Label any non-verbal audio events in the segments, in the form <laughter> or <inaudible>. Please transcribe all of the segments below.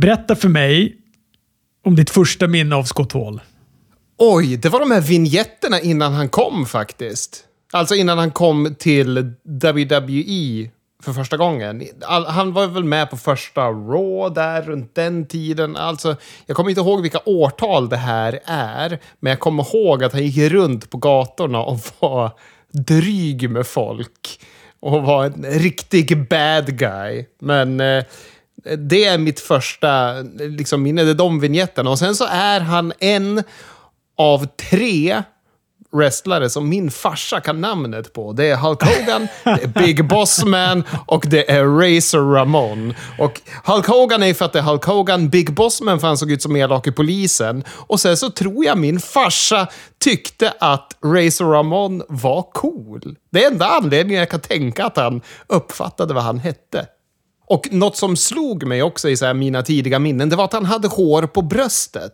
Berätta för mig om ditt första minne av Scott Hall. Oj, det var de här vinjetterna innan han kom faktiskt. Alltså innan han kom till WWE för första gången. All, han var väl med på första Raw där runt den tiden. Alltså, jag kommer inte ihåg vilka årtal det här är, men jag kommer ihåg att han gick runt på gatorna och <laughs> var dryg med folk. Och var en riktig bad guy. Men eh, det är mitt första liksom, minne, det är de vinjetterna. Och sen så är han en av tre wrestlare som min farsa kan namnet på. Det är Hulk Hogan, det är Big Boss Man och det är Razor Ramon. Och Hulk Hogan är för att det är Hulk Hogan, Big Boss Man för han såg ut som elak i polisen. Och sen så tror jag min farsa tyckte att Razor Ramon var cool. Det är enda anledningen jag kan tänka att han uppfattade vad han hette. Och något som slog mig också i så mina tidiga minnen, det var att han hade hår på bröstet.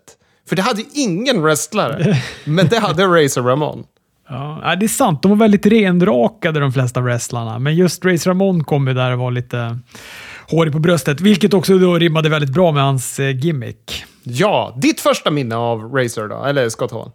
För det hade ingen wrestlare, <laughs> men det hade Razor Ramon. Ja, det är sant. De var väldigt renrakade de flesta wrestlarna, men just Razor Ramon kom ju där och var lite hårig på bröstet, vilket också då rimmade väldigt bra med hans eh, gimmick. Ja, ditt första minne av Razor då, eller Scott Hall?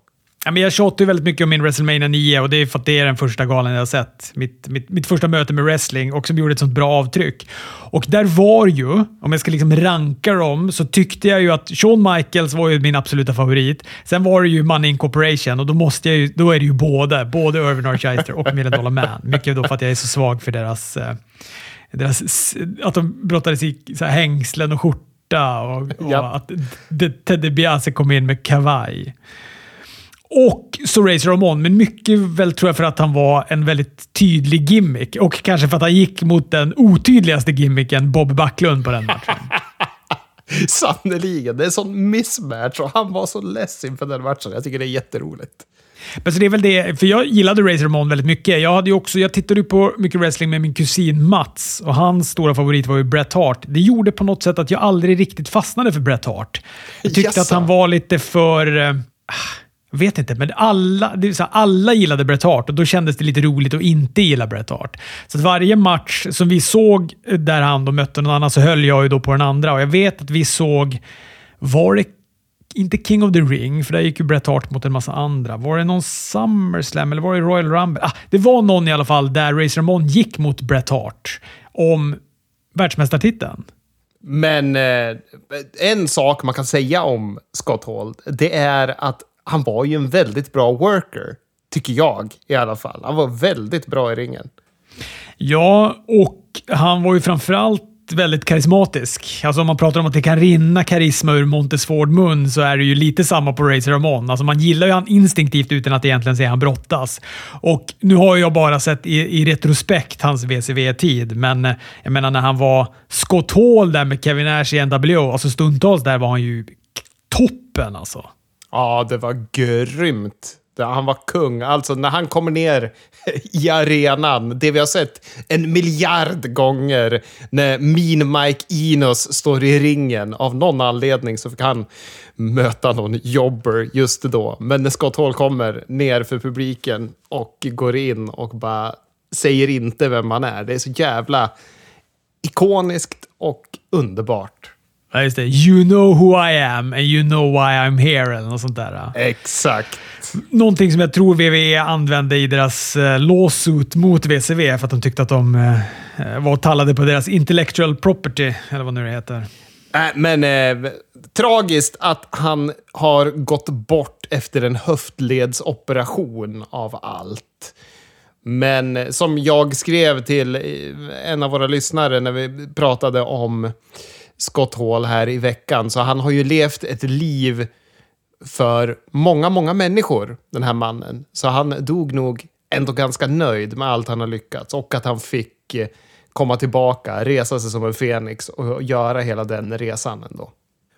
Ja, men jag tjatar ju väldigt mycket om min WrestleMania 9 och det är för att det är den första galan jag har sett. Mitt, mitt, mitt första möte med wrestling och som gjorde ett sånt bra avtryck. Och där var ju, om jag ska liksom ranka dem, så tyckte jag ju att Shawn Michaels var ju min absoluta favorit. Sen var det ju Money Incorporation och då, måste jag ju, då är det ju både, både Irvin R. och Million Dollar Man. Mycket då för att jag är så svag för deras, eh, deras att de brottades i så här hängslen och skjorta och, och ja. att Ted DiBiase kom in med kavaj. Och så Razor Ramon, men mycket väl tror jag för att han var en väldigt tydlig gimmick. Och kanske för att han gick mot den otydligaste gimmicken, Bob Backlund, på den matchen. <laughs> Sannerligen, det är en sån mismatch och han var så less inför den matchen. Jag tycker det är jätteroligt. Men så det är väl det, för jag gillade Razor Ramon väldigt mycket. Jag, hade också, jag tittade ju på mycket wrestling med min kusin Mats och hans stora favorit var ju Bret Hart. Det gjorde på något sätt att jag aldrig riktigt fastnade för Bret Hart. Jag tyckte yes. att han var lite för... Uh, jag vet inte, men alla, det så här, alla gillade Bret Hart och då kändes det lite roligt att inte gilla Bret Hart. Så att varje match som vi såg där han då mötte någon annan så höll jag ju då på den andra. Och jag vet att vi såg, var det inte King of the Ring, för där gick ju Bret Hart mot en massa andra. Var det någon SummerSlam eller var det Royal Rumble? Ah, det var någon i alla fall där Razor Ramon gick mot Bret Hart om världsmästartiteln. Men eh, en sak man kan säga om Scott Hall, det är att han var ju en väldigt bra worker. Tycker jag i alla fall. Han var väldigt bra i ringen. Ja, och han var ju framförallt väldigt karismatisk. Alltså om man pratar om att det kan rinna karisma ur Montesford mun så är det ju lite samma på Razor Ramon. Alltså man gillar ju han instinktivt utan att egentligen se han brottas. Och nu har jag bara sett i, i retrospekt hans WCW-tid, men eh, jag menar när han var Scott Hall där med Kevin Nash i NWO, alltså stundtals där var han ju toppen alltså. Ja, det var grymt. Han var kung. Alltså när han kommer ner i arenan, det vi har sett en miljard gånger när Mean Mike Inos står i ringen. Av någon anledning så fick han möta någon jobber just då. Men när Scott Hall kommer ner för publiken och går in och bara säger inte vem han är. Det är så jävla ikoniskt och underbart. Ja, just det. You know who I am and you know why I'm here eller något sånt där. Exakt. Någonting som jag tror WWE använde i deras uh, lawsuit mot WCW för att de tyckte att de uh, var tallade på deras intellectual property, eller vad nu det heter. Äh, men eh, tragiskt att han har gått bort efter en höftledsoperation av allt. Men som jag skrev till en av våra lyssnare när vi pratade om skotthål här i veckan. Så han har ju levt ett liv för många, många människor, den här mannen. Så han dog nog ändå ganska nöjd med allt han har lyckats och att han fick eh, komma tillbaka, resa sig som en fenix och göra hela den resan ändå.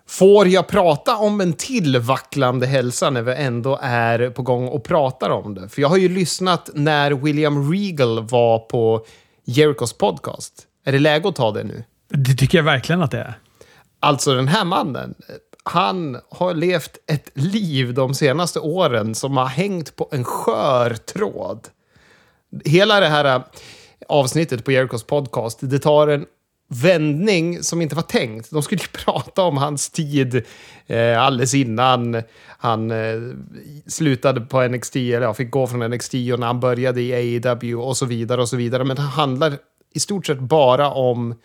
Får jag prata om en till vacklande hälsa när vi ändå är på gång och pratar om det? För jag har ju lyssnat när William Regal var på Jericos podcast. Är det läge att ta det nu? Det tycker jag verkligen att det är. Alltså den här mannen, han har levt ett liv de senaste åren som har hängt på en skör tråd. Hela det här äh, avsnittet på Jerikos podcast, det tar en vändning som inte var tänkt. De skulle ju <laughs> prata om hans tid eh, alldeles innan han eh, slutade på NXT, eller ja, fick gå från NXT och när han började i AEW och så vidare och så vidare. Men det handlar i stort sett bara om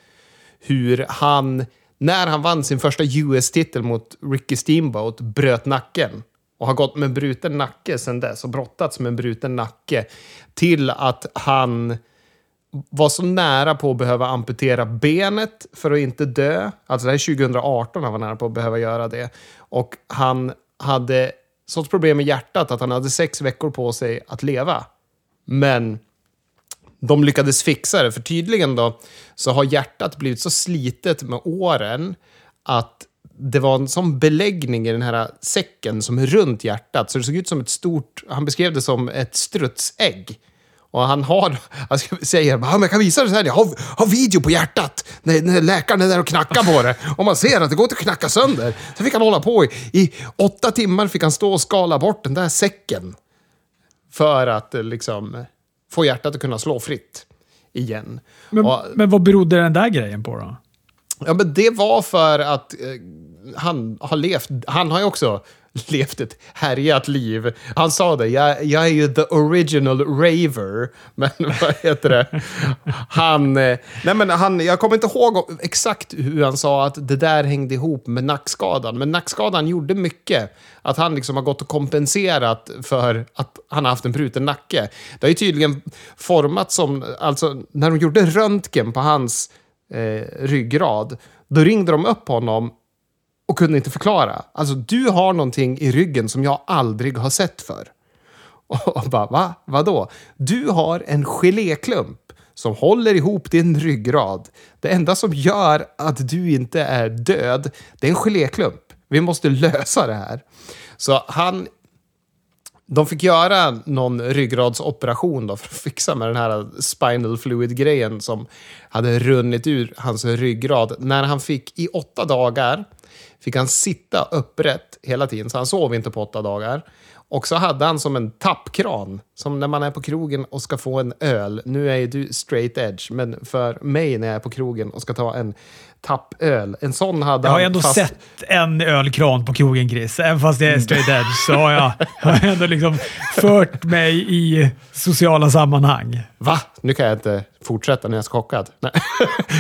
hur han, när han vann sin första US-titel mot Ricky Steamboat, bröt nacken och har gått med bruten nacke sedan dess och brottats med en bruten nacke till att han var så nära på att behöva amputera benet för att inte dö. Alltså det här är 2018 han var nära på att behöva göra det. Och han hade sånt problem med hjärtat att han hade sex veckor på sig att leva. Men de lyckades fixa det, för tydligen då så har hjärtat blivit så slitet med åren att det var en sån beläggning i den här säcken som är runt hjärtat, så det såg ut som ett stort, han beskrev det som ett strutsägg. Och han har, han säger, ja, jag kan visa det sen, jag har, har video på hjärtat när, när läkaren är där och knackar på det. Och man ser att det går inte att knacka sönder. Så fick han hålla på i, i åtta timmar, fick han stå och skala bort den där säcken. För att eh, liksom få hjärtat att kunna slå fritt igen. Men, och, men vad berodde den där grejen på då? Ja, men det var för att eh, han har levt, han har ju också <laughs> levt ett härjat liv. Han sa det, jag, jag är ju the original raver. <laughs> Men vad heter det? Han, eh, nej men han, jag kommer inte ihåg exakt hur han sa att det där hängde ihop med nackskadan. Men nackskadan gjorde mycket. Att han liksom har gått och kompenserat för att han har haft en bruten nacke. Det har ju tydligen format som, alltså när de gjorde röntgen på hans eh, ryggrad, då ringde de upp honom och kunde inte förklara. Alltså, du har någonting i ryggen som jag aldrig har sett för. <laughs> Och bara, va? Vadå? Du har en geléklump som håller ihop din ryggrad. Det enda som gör att du inte är död, det är en geléklump. Vi måste lösa det här. Så han... De fick göra någon ryggradsoperation då för att fixa med den här spinal fluid-grejen som hade runnit ur hans ryggrad. När han fick i åtta dagar fick han sitta upprätt hela tiden, så han sov inte på åtta dagar. Och så hade han som en tappkran, som när man är på krogen och ska få en öl. Nu är ju du straight edge, men för mig när jag är på krogen och ska ta en tappöl, en sån hade jag har han... ändå fast- sett en ölkran på krogen, Chris. Även fast det är straight edge så har jag, <laughs> har jag ändå liksom fört mig i sociala sammanhang. Va? Nu kan jag inte fortsätta när jag är chockad. <laughs> Nej.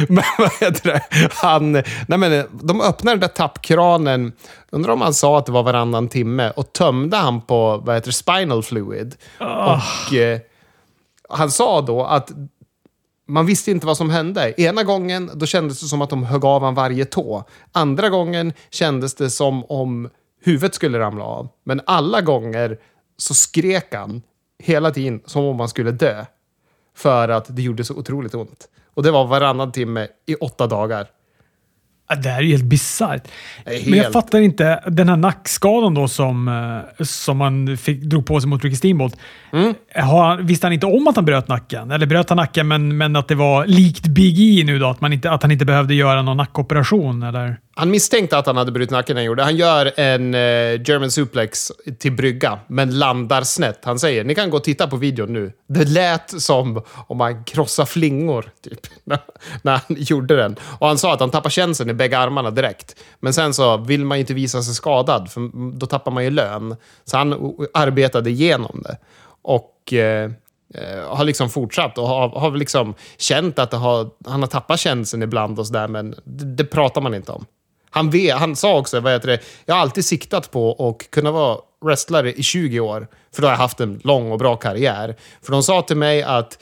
men vad heter det? Han, nej men, de öppnade den där tappkranen, undrar om han sa att det var varannan timme, och tömde han på vad heter det, spinal fluid. Och eh, han sa då att man visste inte vad som hände. Ena gången då kändes det som att de högg av han varje tå. Andra gången kändes det som om huvudet skulle ramla av. Men alla gånger så skrek han hela tiden som om han skulle dö. För att det gjorde så otroligt ont. Och det var varannan timme i åtta dagar. Ja, Det här är ju helt bisarrt. Är Men jag helt- fattar inte, den här nackskadan då som, eh, som han fick, drog på sig mot Ricky Steamboat. Mm. Har visste han inte om att han bröt nacken? Eller bröt han nacken men, men att det var likt Big E nu då? Att, man inte, att han inte behövde göra någon nackoperation? Eller? Han misstänkte att han hade brutit nacken när han gjorde. Han gör en eh, German suplex till brygga, men landar snett. Han säger, ni kan gå och titta på videon nu. Det lät som om han krossade flingor, typ, <laughs> när, när han gjorde den. Och han sa att han tappar känseln i bägge armarna direkt. Men sen så vill man ju inte visa sig skadad, för då tappar man ju lön. Så han arbetade igenom det. Och... Eh, eh, har liksom fortsatt och har, har liksom känt att det har, han har tappat känseln ibland och sådär, men det, det pratar man inte om. Han, vet, han sa också, vad heter det, jag har alltid siktat på att kunna vara wrestlare i 20 år, för då har jag haft en lång och bra karriär. För de sa till mig att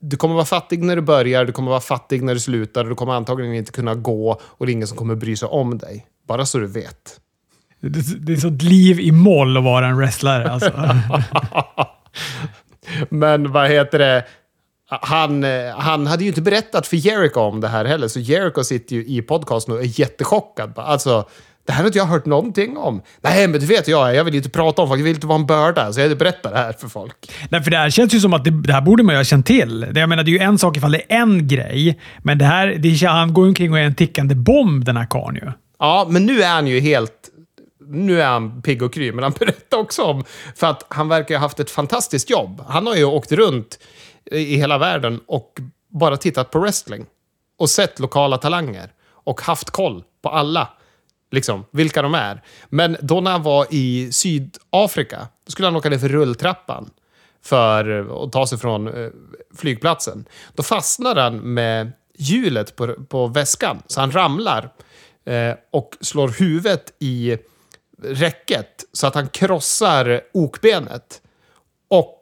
du kommer vara fattig när du börjar, du kommer vara fattig när du slutar, du kommer antagligen inte kunna gå och det är ingen som kommer bry sig om dig. Bara så du vet. Det, det är sånt liv i moll att vara en wrestlare. Alltså. <laughs> Men vad heter det? Han, eh, han hade ju inte berättat för Jericho om det här heller, så Jericho sitter ju i podcasten och är jättechockad. Alltså, det här har inte jag hört någonting om. Nej, men du vet jag, jag vill inte prata om folk, jag vill inte vara en börda, så jag berättar det här för folk. Nej, för det här känns ju som att det, det här borde man ju ha känt till. Det, jag menar, det är ju en sak ifall det är en grej, men det här, det, han går ju omkring och är en tickande bomb den här karln ju. Ja, men nu är han ju helt... Nu är han pigg och kry, men han <laughs> berättar också om... För att han verkar ha haft ett fantastiskt jobb. Han har ju åkt runt i hela världen och bara tittat på wrestling. och sett lokala talanger och haft koll på alla. Liksom, vilka de är. Men då när han var i Sydafrika, då skulle han åka ner för rulltrappan för att ta sig från eh, flygplatsen. Då fastnar han med hjulet på, på väskan, så han ramlar eh, och slår huvudet i räcket så att han krossar okbenet. Och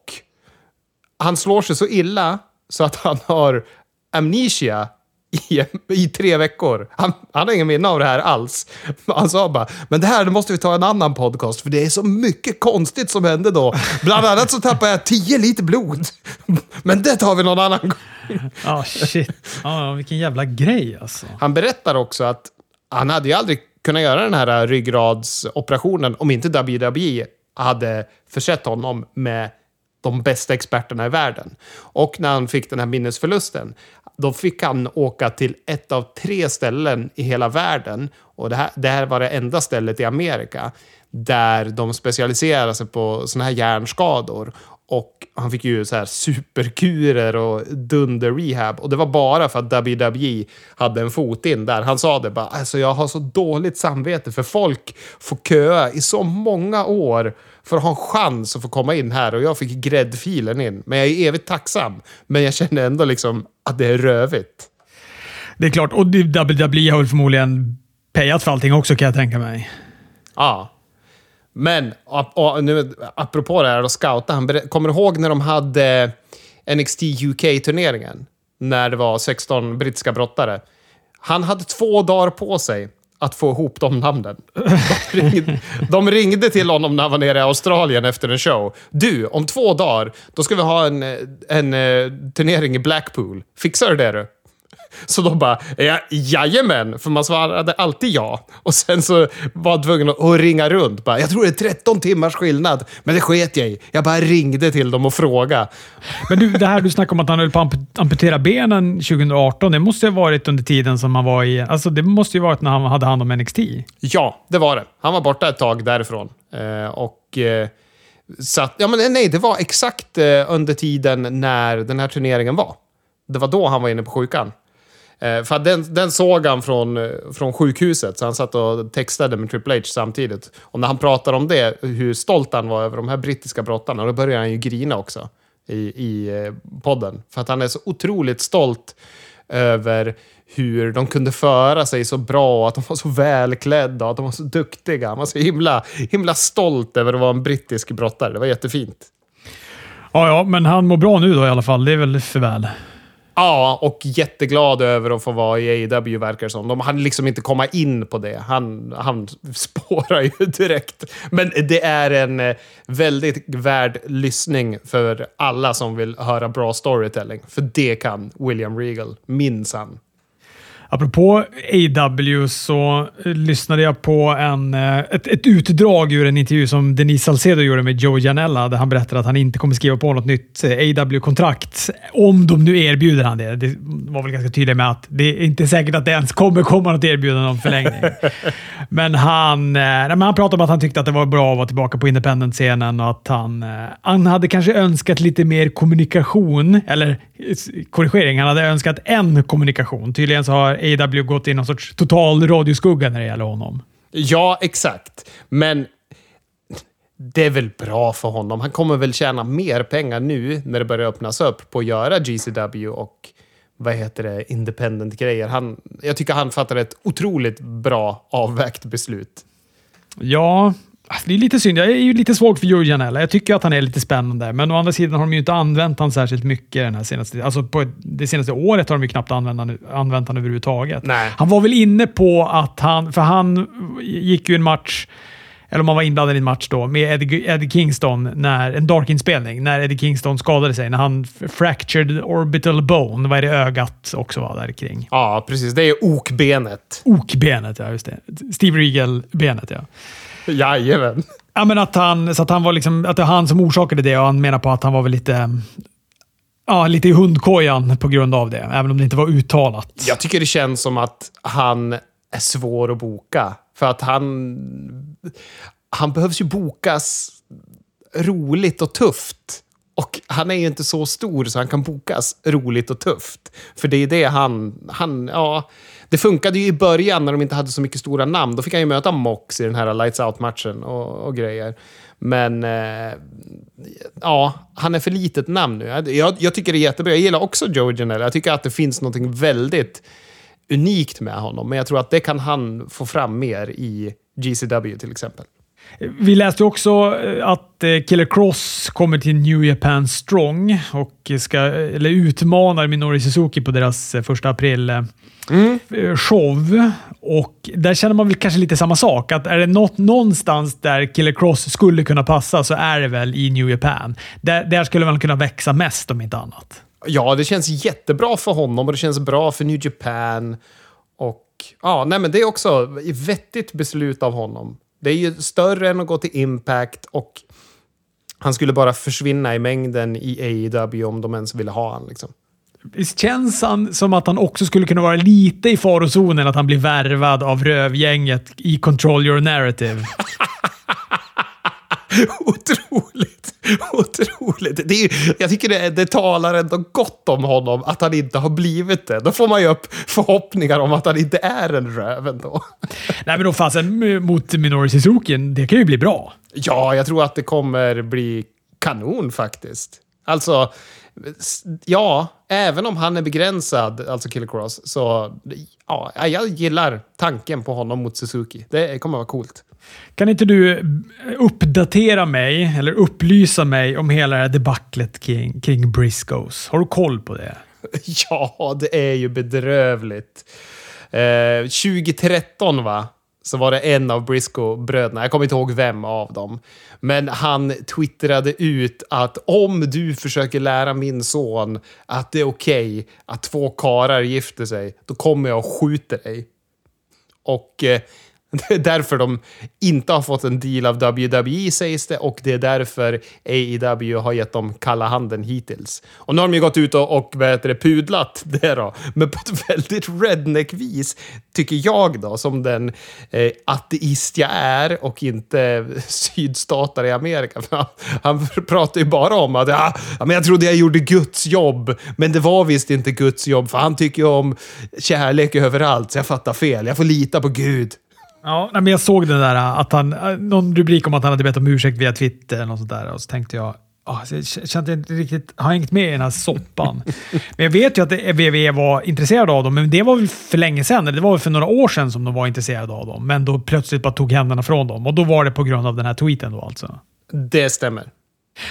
han slår sig så illa så att han har amnesia i, i tre veckor. Han, han har ingen minne av det här alls. Han sa bara, men det här det måste vi ta en annan podcast för det är så mycket konstigt som hände då. Bland annat så tappade jag 10 liter blod. Men det tar vi någon annan gång. Ja, oh, shit. Ja, vilken jävla grej alltså. Han berättar också att han hade ju aldrig kunnat göra den här ryggradsoperationen om inte WWE hade försett honom med de bästa experterna i världen. Och när han fick den här minnesförlusten, då fick han åka till ett av tre ställen i hela världen. Och det här, det här var det enda stället i Amerika där de specialiserade sig på såna här hjärnskador. Och han fick ju så här superkurer och dunder-rehab. Och det var bara för att WWE hade en fot in där. Han sa det bara, alltså jag har så dåligt samvete för folk får köa i så många år för att ha en chans att få komma in här. Och jag fick gräddfilen in. Men jag är evigt tacksam. Men jag känner ändå liksom att det är rövigt. Det är klart. Och WWE har väl förmodligen payat för allting också kan jag tänka mig. Ja. Men nu, apropå det här att scouta, han kommer du ihåg när de hade NXT UK-turneringen? När det var 16 brittiska brottare. Han hade två dagar på sig att få ihop de namnen. De ringde, de ringde till honom när han var nere i Australien efter en show. Du, om två dagar, då ska vi ha en, en, en turnering i Blackpool. Fixar du det du? <laughs> Så då bara, ja, jajamän, för man svarade alltid ja. Och sen så var jag tvungen att ringa runt. Bara, jag tror det är 13 timmars skillnad, men det sket jag i. Jag bara ringde till dem och frågade. Men du, det här du snackade om att han höll på att amputera benen 2018, det måste ha varit under tiden som han var i... Alltså det måste ju varit när han hade hand om NXT. Ja, det var det. Han var borta ett tag därifrån. Eh, och... Eh, så att, ja, men nej, det var exakt eh, under tiden när den här turneringen var. Det var då han var inne på sjukan. Eh, för den, den såg han från, eh, från sjukhuset, så han satt och textade med Triple H samtidigt. Och när han pratade om det, hur stolt han var över de här brittiska brottarna, då började han ju grina också i, i eh, podden. För att han är så otroligt stolt över hur de kunde föra sig så bra, att de var så välklädda, att de var så duktiga. Han var så himla, himla stolt över att vara en brittisk brottare. Det var jättefint. Ja, ja, men han mår bra nu då i alla fall. Det är väl för väl. Ja, och jätteglad över att få vara i AEW verkar det som. De hann liksom inte komma in på det. Han, han <laughs> spårar ju direkt. Men det är en eh, väldigt värd lyssning för alla som vill höra bra storytelling. För det kan William Regal, minsann. Apropå AW så lyssnade jag på en, eh, ett, ett utdrag ur en intervju som Denise Salcedo gjorde med Joe Janella där han berättade att han inte kommer skriva på något nytt eh, AW-kontrakt om de nu erbjuder han det. Det var väl ganska tydligt med att det är inte säkert att det ens kommer komma något erbjudande om förlängning. <laughs> men han, eh, men han pratade om att han tyckte att det var bra att vara tillbaka på independent-scenen och att han, han hade kanske önskat lite mer kommunikation, eller korrigering, han hade önskat en kommunikation. Tydligen så har AW gått i någon sorts total radioskugga när det gäller honom. Ja, exakt. Men det är väl bra för honom. Han kommer väl tjäna mer pengar nu när det börjar öppnas upp på att göra GCW och vad heter det, independent-grejer. Han, jag tycker han fattar ett otroligt bra avvägt beslut. Ja, Alltså, det är lite synd. Jag är ju lite svag för Joe Janella. Jag tycker att han är lite spännande, men å andra sidan har de ju inte använt honom särskilt mycket den här senaste Alltså på det senaste året har de ju knappt använt honom, använt honom överhuvudtaget. Nej. Han var väl inne på att han, för han gick ju en match eller om han var inblandad i en match då, med Eddie, Eddie Kingston, när, en dark-inspelning, när Eddie Kingston skadade sig. När han fractured orbital bone, vad är det ögat också var där kring? Ja, precis. Det är okbenet. Okbenet, ja. Just det. Steve Regal-benet, ja. Jajamän. Ja, men att, han, så att, han var liksom, att det var han som orsakade det och han menar på att han var väl lite, ja, lite i hundkojan på grund av det, även om det inte var uttalat. Jag tycker det känns som att han är svår att boka. För att han... Han behövs ju bokas roligt och tufft. Och han är ju inte så stor så han kan bokas roligt och tufft. För det är det han... han ja, det funkade ju i början när de inte hade så mycket stora namn. Då fick han ju möta Mox i den här Lights Out-matchen och, och, grejer. Men eh, ja, han är för litet namn nu. Jag, jag, tycker det är jättebra. Jag gillar också Joe Janelle. Jag tycker att det finns något väldigt unikt med honom. Men jag tror att det kan han få fram mer i GCW till exempel. Vi läste också eh, att eh, Killer Cross kommer till New Japan Strong och ska, eller utmanar Minori Suzuki på deras eh, första april mm. show. Och där känner man väl kanske lite samma sak. Att är det något någonstans där Killer Cross skulle kunna passa så är det väl i New Japan. Där, där skulle man kunna växa mest om inte annat. Ja, det känns jättebra för honom och det känns bra för New Japan. Och ja, nej men det är också ett vettigt beslut av honom. Det är ju större än att gå till Impact och han skulle bara försvinna i mängden i AEW om de ens ville ha honom. Liksom. Visst känns han som att han också skulle kunna vara lite i farozonen att han blir värvad av rövgänget i Control Your Narrative? <laughs> <laughs> Otroligt! Otroligt! Det är, jag tycker det, det talar ändå gott om honom att han inte har blivit det. Då får man ju upp förhoppningar om att han inte är en röv ändå. <laughs> Nej, men då fasen mot Minoru Suzuki, det kan ju bli bra. Ja, jag tror att det kommer bli kanon faktiskt. Alltså, ja, även om han är begränsad, alltså Killer Cross, så ja, jag gillar tanken på honom mot Suzuki. Det kommer vara coolt. Kan inte du uppdatera mig, eller upplysa mig om hela det här debaclet kring, kring Briscoes? Har du koll på det? <laughs> Ja, det är ju bedrövligt. Eh, 2013, va? så var det en av Briscoe-bröderna, jag kommer inte ihåg vem av dem, men han twittrade ut att om du försöker lära min son att det är okej okay att två karar gifter sig, då kommer jag och skjuter dig. Och eh, <laughs> det är därför de inte har fått en deal av WWE sägs det och det är därför AEW har gett dem kalla handen hittills. Och nu har de ju gått ut och, och vet det, pudlat <laughs> det då, men på ett väldigt redneck-vis, tycker jag då, som den eh, ateist jag är och inte <laughs> sydstatare i Amerika. Han, han pratar ju bara om att ja, men jag trodde jag gjorde Guds jobb, men det var visst inte Guds jobb, för han tycker ju om kärlek överallt, så jag fattar fel. Jag får lita på Gud. Ja, men jag såg den där, att han, någon rubrik om att han hade bett om ursäkt via Twitter eller något sånt där och så tänkte jag, Oh, jag kände inte riktigt, har hängt med i den här soppan. <laughs> men jag vet ju att WWE var intresserade av dem, men det var väl för länge sedan. det var väl för några år sedan som de var intresserade av dem. Men då plötsligt bara tog händerna från dem. Och då var det på grund av den här tweeten då alltså. Det stämmer.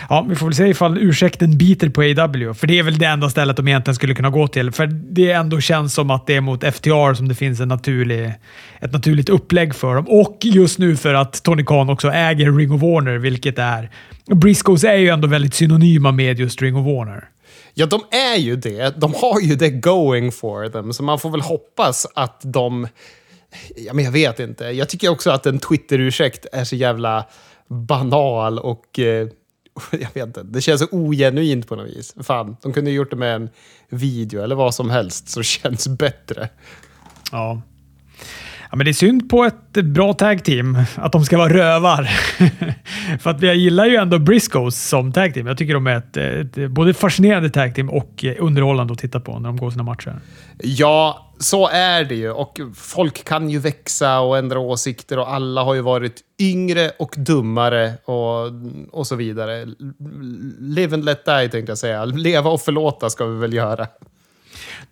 Ja, vi får väl se ifall ursäkten biter på AW, för det är väl det enda stället de egentligen skulle kunna gå till. För det ändå känns som att det är mot FTR som det finns en naturlig, ett naturligt upplägg för dem. Och just nu för att Tony Khan också äger Ring of Warner, vilket är... Briscoes är ju ändå väldigt synonyma med just Ring of Warner. Ja, de är ju det. De har ju det going for them, så man får väl hoppas att de... Ja, men jag vet inte. Jag tycker också att en Twitter-ursäkt är så jävla banal och eh, <laughs> jag vet inte, det känns så ogenuint på något vis. Fan, de kunde gjort det med en video eller vad som helst så <laughs> känns bättre. Ja. Ja, men det är synd på ett bra tag team att de ska vara rövar. <laughs> För att jag gillar ju ändå Briscoes som tag team. Jag tycker de är ett, ett både fascinerande tag team och underhållande att titta på när de går sina matcher. Ja, så är det ju. Och folk kan ju växa och ändra åsikter och alla har ju varit yngre och dummare och, och så vidare. Live and let die tänkte jag säga. Leva och förlåta ska vi väl göra.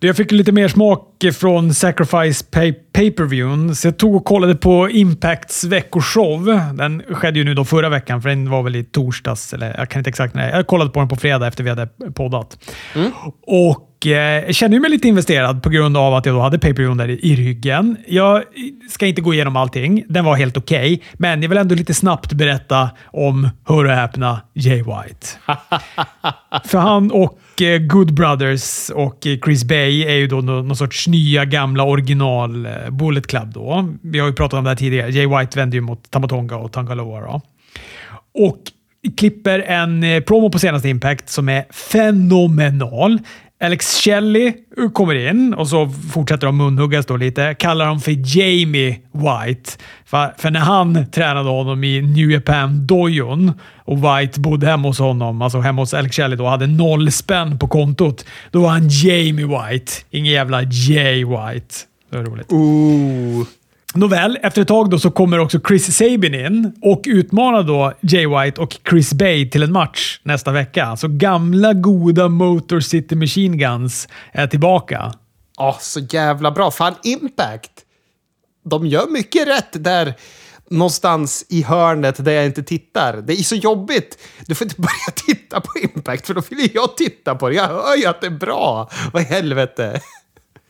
Jag fick lite mer smak från Sacrifice pay per view så jag tog och kollade på Impacts veckoshow. Den skedde ju nu då förra veckan, för den var väl i torsdags, eller jag kan inte exakt när. Jag kollade på den på fredag efter vi hade poddat. Mm. Och Eh, jag känner mig lite investerad på grund av att jag då hade pay per där i ryggen. Jag ska inte gå igenom allting. Den var helt okej, okay, men jag vill ändå lite snabbt berätta om, hör och häpna, Jay White. <laughs> För han och Eh, Good Brothers och eh, Chris Bay är ju då någon sorts nya gamla original eh, Bullet Club. Då. Vi har ju pratat om det här tidigare. Jay White vände ju mot Tamatonga och Tangaloa. Då. Och klipper en promo på senaste Impact som är fenomenal. Alex Shelley kommer in och så fortsätter de munhuggas då lite. Kallar dem för Jamie White. För, när han tränade honom i New Japan-dojon och White bodde hemma hos honom, alltså hemma hos Alex Shelley då, hade noll spänn på kontot. Då var han Jamie White. Ingen jävla Jay White. Det var roligt. Ooh. Nåväl, efter ett tag då så kommer också Chris Sabin in och utmanar då Jay White och Chris Bay till en match nästa vecka. Så gamla goda Motor City Machine Guns är tillbaka. Ja, så jävla bra. Fan, Impact. De gör mycket rätt där någonstans i hörnet där jag inte tittar. Det är så jobbigt. Du får inte <laughs> börja titta på Impact, för då vill jag titta på det. Jag hör ju att det är bra. Vad i helvete?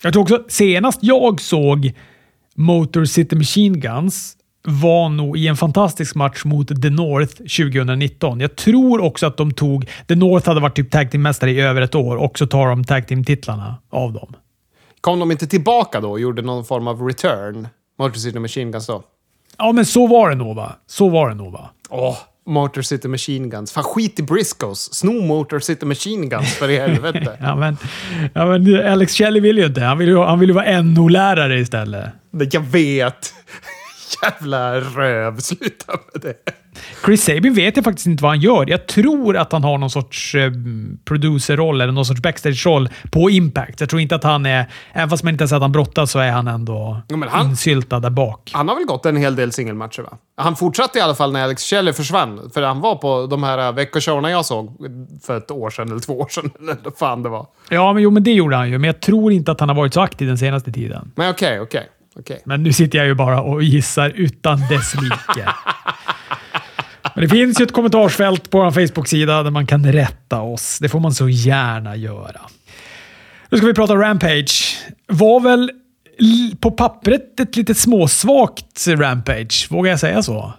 Jag tror också senast jag såg Motor City Machine Guns var nog i en fantastisk match mot The North 2019. Jag tror också att de tog... The North hade varit typ tag team-mästare i över ett år och så tar de tag team-titlarna av dem. Kom de inte tillbaka då och gjorde någon form av return? Motor City Machine Guns då? Ja, men så var det nog va? Så var det nog va? Åh, Motor City Machine Guns. Fan, skit i Briscoes. Sno Motor City Machine Guns för i <laughs> helvete. ja, men, ja, men Alex Shelley vill ju inte. Han vill ju, han vill ju vara NO-lärare istället. Jag vet. <laughs> Jävla röv. Sluta med det. Chris Sabin vet jag faktiskt inte vad han gör. Jag tror att han har någon sorts eh, producerroll eller någon sorts backstage-roll på Impact. Jag tror inte att han är... Även fast man inte har sett att han brottas så är han ändå Ja, men han- insyltad där bak. Han har väl gått en hel del singelmatcher, va? Han fortsatte i alla fall när Alex Shelley försvann. För han var på de här veckoshowerna jag såg för ett år sedan, eller två år sedan, <laughs> eller vad fan det var. Ja, men, jo, men det gjorde han ju. Men jag tror inte att han har varit så aktiv den senaste tiden. Men okej, okej, okej. Men nu sitter jag ju bara och gissar utan dess like. <laughs> Men det finns ju ett kommentarsfält på vår Facebook-sida där man kan rätta oss. Det får man så gärna göra. Nu ska vi prata Rampage. Var väl på pappret ett lite småsvagt Rampage. Vågar jag säga så?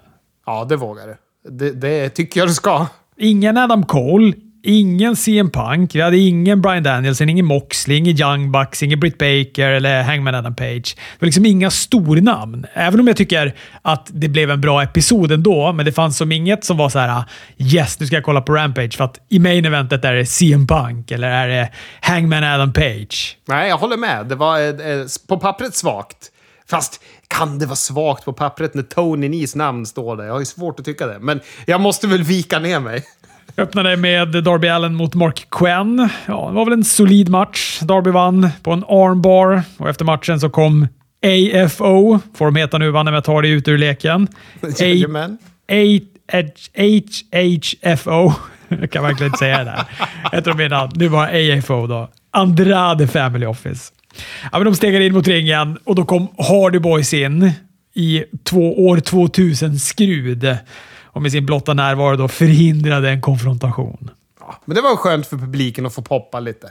Ja, det vågar du. Det, det tycker jag du ska. Ingen Adam Cole, ingen CM Punk, vi hade ingen Brian Danielson, ingen Moxley, ingen Young Bucks, ingen Britt Baker eller Hangman Adam Page. Det var liksom inga stornamn. Även om jag tycker att det blev en bra episod ändå, men det fanns som inget som var så här “Yes, nu ska jag kolla på Rampage” för att i main eventet är det CM Punk eller är det Hangman Adam Page. Nej, jag håller med. Det var eh, eh på pappret svagt. Fast kan det vara svagt på pappret när Tony Nees namn står där? Jag har ju svårt att tycka det. Men jag måste väl vika ner mig. Öppnade med Darby Allen mot Mark Quinn. Ja, det var väl en solid match. Darby vann på en armbar och efter matchen så kom AFO, får de heta nu va, när jag tar det ut ur leken. <laughs> Jajamän. HHFO. <laughs> Jag kan verkligen inte säga det där. Tror de menar, nu var AFO då. Andrade Family Office. Ja, men de stegade in mot ringen och då kom Hardy Boys in i två år 2000 skrud och med sin blotta närvaro då förhindrade en konfrontation. Ja, men det var skönt för publiken att få poppa lite.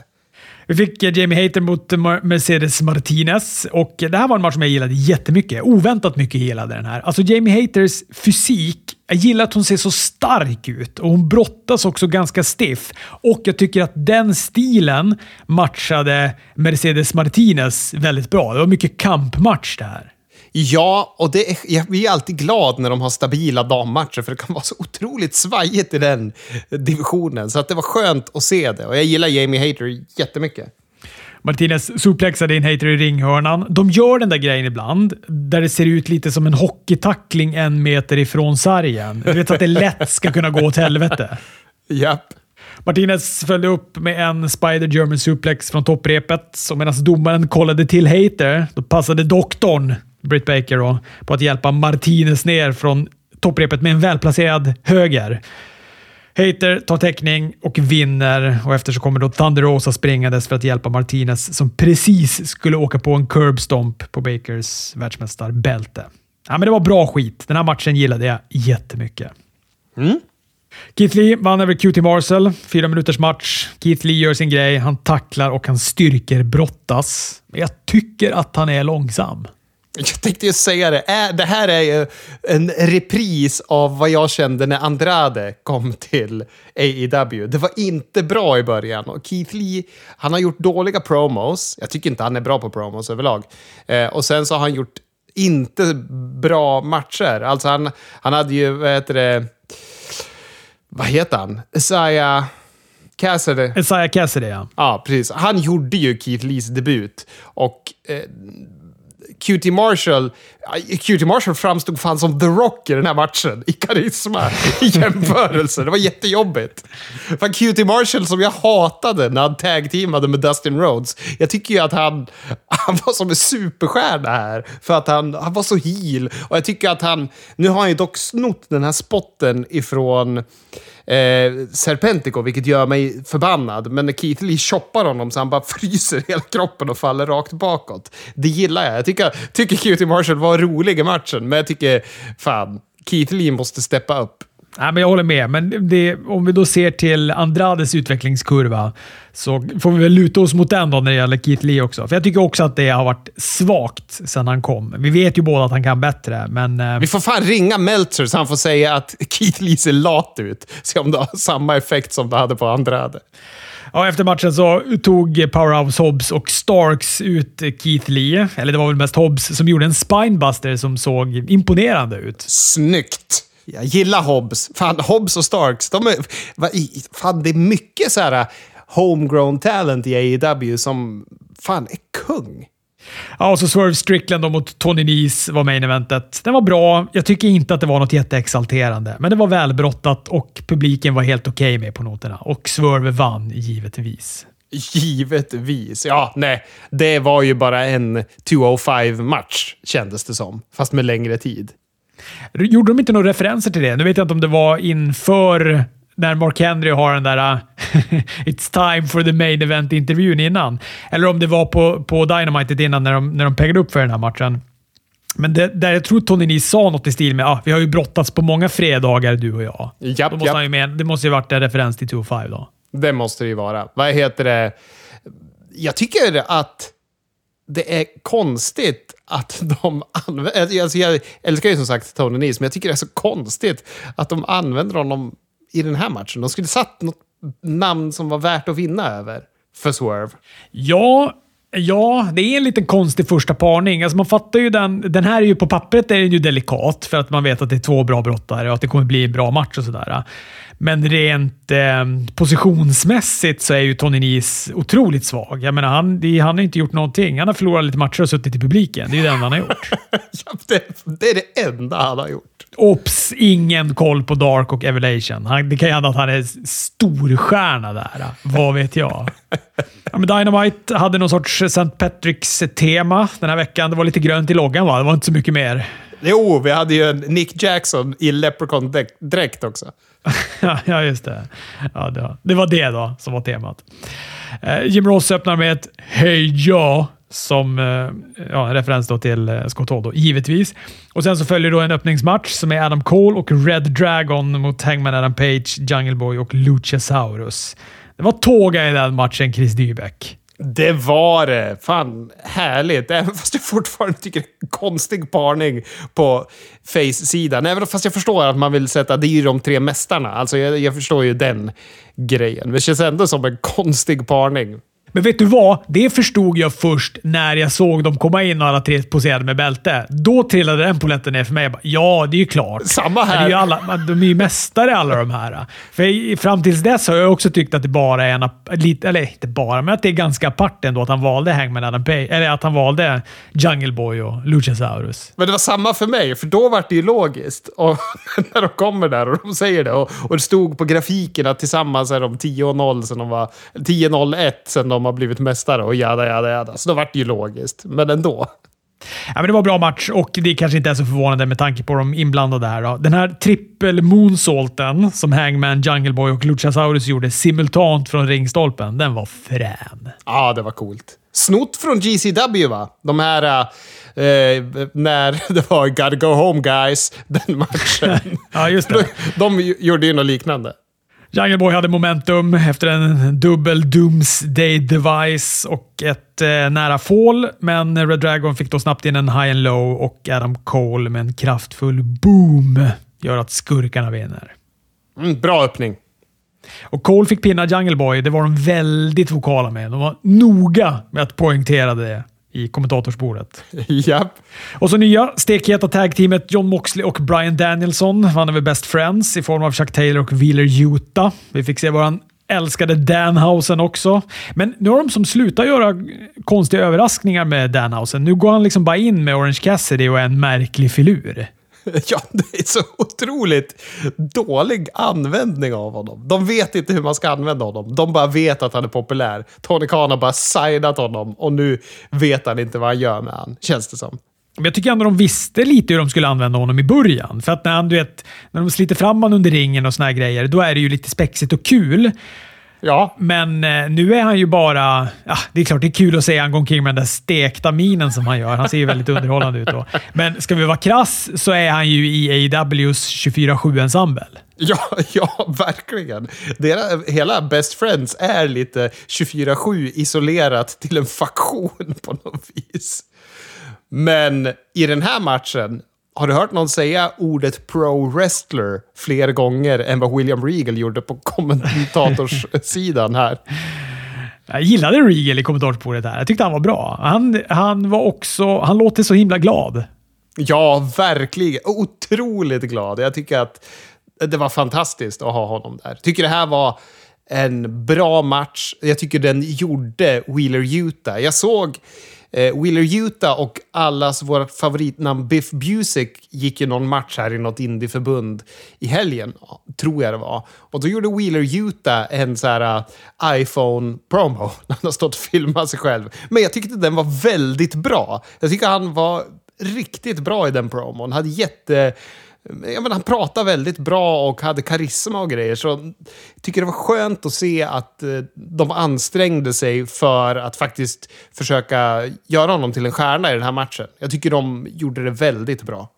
Vi fick eh, Jamie Hayter mot Mer- Mercedes Martinez och det här var en match som jag gillade jättemycket. Oväntat mycket gillade den här. Alltså Jamie Hayters fysik, jag gillar att hon ser så stark ut och hon brottas också ganska stiff. Och jag tycker att den stilen matchade Mercedes Martinez väldigt bra. Det var mycket kampmatch det här. Ja, och det är, jag blir alltid glad när de har stabila dammatcher, för det kan vara så otroligt svajigt i den divisionen. Så att det var skönt att se det. Och jag gillar Jamie Hayter jättemycket. Martinez suplexade in Hater i ringhörnan. De gör den där grejen ibland, där det ser ut lite som en hockeytackling en meter ifrån sargen. Du vet att det lätt ska kunna gå åt helvete. <laughs> Japp. Martinez följde upp med en Spider German suplex från topprepet. Så medan domaren kollade till Hater, då passade doktorn, Britt Baker, då, på att hjälpa Martinez ner från topprepet med en välplacerad höger. Hater tar täckning och vinner och efter så kommer då Thunder Rosa springandes för att hjälpa Martinez som precis skulle åka på en curb stomp på Bakers världsmästarbälte. Ja, men det var bra skit. Den här matchen gillade jag jättemycket. Keith Lee vann över QT Marcel. Fyra minuters match. Keith Lee gör sin grej. Han tacklar och han styrker brottas. Men jag tycker att han är långsam. Jag tänkte ju säga det. Det här är ju en repris av vad jag kände när Andrade kom till AEW. Det var inte bra i början. Och Keith Lee, han har gjort dåliga promos. Jag tycker inte han är bra på promos överlag. Eh, och sen så har han gjort inte bra matcher. Alltså han, han hade ju, vad heter det, vad heter han? Isaiah... Cassidy. Isaiah Cassidy, ja. Ja, precis. Han gjorde ju Keith Lees debut. Och eh, QT Marshall, QT Marshall framstod fan som The Rock i den här matchen. I karisma, i <laughs> jämförelse. Det var jättejobbigt. För QT Marshall som jag hatade när han tag-teamade med Dustin Rhodes. Jag tycker ju att han, <laughs> han var som en superstjärna här. För att han, han var så heel. Och jag tycker att han, nu har han ju dock snott den här spotten ifrån eh, Serpentico, vilket gör mig förbannad. Men när Keith Lee choppar honom så han bara fryser hela kroppen och faller rakt bakåt. Det gillar jag. Jag tycker, tycker QT Marshall var rolig i matchen, men jag tycker fan, Keith Lee måste steppa upp. Nej, men jag håller med, men det, om vi då ser till Andrades utvecklingskurva så får vi väl luta oss mot den då när det gäller Keith Lee också. För Jag tycker också att det har varit svagt sedan han kom. Vi vet ju båda att han kan bättre, men... Eh, vi får fan ringa Meltzer så han får säga att <laughs> Keith Lee ser lat ut. Se om det har samma effekt som det hade på Andrade. Ja, efter matchen så tog Powerhouse Hobbs och Starks ut Keith Lee. Eller det var väl mest Hobbs som gjorde en spinebuster som såg imponerande ut. Snyggt! Jag gillar Hobbs. Fan, Hobbs och Starks, de är... Fan, det är mycket så här uh, homegrown talent i AEW som fan är kung. Ja, och så Swerve Strickland mot Tony Nese var main eventet. Den var bra. Jag tycker inte att det var något jätteexalterande, men det var välbrottat och publiken var helt okej okay med på noterna. Och Swerve vann givetvis. Givetvis. Ja, nej. Det var ju bara en 205-match, kändes det som. Fast med längre tid. Gjorde de inte några referenser till det? Nu vet jag inte om det var inför när Mark Henry har den där <laughs> “It's time for the main event”-intervjun innan. Eller om det var på, på Dynamite innan när de, när de peggade upp för den här matchen. Men det, där jag tror Tony Nese sa något i stil med ah, “Vi har ju brottats på många fredagar, du och jag”. Japp, måste japp. med, det måste ju varit en referens till 205 då. Det måste det ju vara. Vad heter det? Jag tycker att det är konstigt att de använder... Alltså, alltså jag älskar ju som sagt Tony Nees, men jag tycker det är så konstigt att de använder honom i den här matchen. De skulle satt något namn som var värt att vinna över för Swerve. Ja, Ja, det är en liten konstig första parning. Alltså man fattar ju den. Den här är ju på pappret är den ju delikat för att man vet att det är två bra brottare och att det kommer bli en bra match och sådär. Men rent eh, positionsmässigt så är ju Tony Nese otroligt svag. Jag menar, han, han har inte gjort någonting. Han har förlorat lite matcher och suttit i publiken. Det är ju det enda han har gjort. <laughs> ja, det, det, är det enda han har gjort. Ops! Ingen koll på Dark och Evelation. Han, det kan ju hända att han är storstjärna där. Vad vet jag? Ja, men Dynamite hade någon sorts St. Patricks-tema den här veckan. Det var lite grönt i loggan, va? Det var inte så mycket mer. Jo, vi hade ju Nick Jackson i Leprechaun-dräkt också. <laughs> ja, just det. Ja, det, det var det då som var temat. Eh, Jim Ross öppnar med ett “Hej ja” som eh, ja, en referens då till eh, Scott Hall, då, givetvis. Och Sen så följer då en öppningsmatch som är Adam Cole och Red Dragon mot Hangman Adam Page, Jungle Boy och Luchasaurus. Det var tåga i den matchen, Chris Dybeck. Det var det. Fan, härligt. Även fast jag fortfarande tycker det är en konstig parning på face-sidan. Även fast jag förstår att man vill sätta, det är ju de tre mästarna. Alltså jag, jag förstår ju den grejen. Men det känns ändå som en konstig parning. Men vet du vad? Det förstod jag först när jag såg dem komma in och alla tre poserade med bälte. Då trillade den poletten ner för mig. Bara, ja, det är ju klart. Samma här. Det är ju alla, de är ju mästare alla de här. För fram tills dess har jag också tyckt att det bara är en... Eller inte bara, men att det är ganska apart ändå att han valde Hangman Adam Page. Eller att han valde Jungle Boy och Luchasaurus. Men det var samma för mig, för då var det ju logiskt. Och <laughs> när de kommer där och de säger det. Och, och det stod på grafikerna tillsammans är de 10-0 sen de var... 10-0-1 sen de har blivit mästare och jada, jada, jada. Så då vart det ju logiskt, men ändå. Ja, men det var en bra match och det kanske inte är så förvånande med tanke på de inblandade här. Då. Den här trippel moonsaulten som Hangman, Jungle Boy och Luchasaurus gjorde simultant från ringstolpen, den var frän. Ja, det var coolt. Snott från GCW va? De här... Eh, när <laughs> det var “Gotta go home guys”, den matchen. <laughs> ja, just det. De, <laughs> de gjorde ju något liknande. Jungle Boy hade momentum efter en dubbel Doomsday device och ett eh, nära fall, men Red Dragon fick då snabbt in en high and low och Adam Cole med en kraftfull boom gör att skurkarna vinner. Mm, bra öppning. Och Cole fick pinna Jungle Boy. Det var de väldigt vokala med. De var noga med att poängtera det i kommentatorsbordet. <laughs> Japp. Och så nya stekheta tag-teamet John Moxley och Brian Danielson vann över Best Friends i form av Chuck Taylor och Wheeler Utah. Vi fick se våran älskade Danhausen också. Men nu har de som slutat göra konstiga överraskningar med Danhausen. Nu går han liksom bara in med Orange Cassidy och en märklig filur. <laughs> Ja, det är så otroligt dålig användning av honom. De vet inte hur man ska använda honom. De bara vet att han är populär. Tony Khan har bara signat honom och nu vet han inte vad han gör med han, känns det som. Men jag tycker ändå de visste lite hur de skulle använda honom i början. För att när, han, du vet, när de sliter fram honom under ringen och såna här grejer, då är det ju lite spexigt och kul. Ja. Men eh, nu är han ju bara... Ja, det är klart det är kul att se han gå omkring med den där stekta minen som han gör. Han ser ju väldigt underhållande ut då. Men ska vi vara krass så är han ju i AEWs 24-7-ensemble. Ja, ja, verkligen. Deras, hela Best Friends är lite 24-7 isolerat till en faktion på något vis. Men i den här matchen, har du hört någon säga ordet pro-wrestler fler gånger än vad William Regal gjorde på kommentatorssidan här? Jag gillade Regal i kommentarsbordet här. Jag tyckte han var bra. Han, han var också... Han låter så himla glad. Ja, verkligen. Otroligt glad. Jag tycker att det var fantastiskt att ha honom där. Tycker det här var en bra match. Jag tycker den gjorde Wheeler Utah. Jag såg eh, Wheeler Utah och allas vårt favoritnamn Biff Busick gick ju någon match här i något indieförbund i helgen, tror jag det var. Och då gjorde Wheeler Utah en så här eh, iPhone-promo <laughs> när han har stått och filmat sig själv. Men jag tyckte den var väldigt bra. Jag tycker han var riktigt bra i den promon. Han hade jätte Eh, jag menar, han pratade väldigt bra och hade karisma och grejer. Så jag tycker det var skönt att se att eh, de ansträngde sig för att faktiskt försöka göra honom till en stjärna i den här matchen. Jag tycker de gjorde det väldigt bra.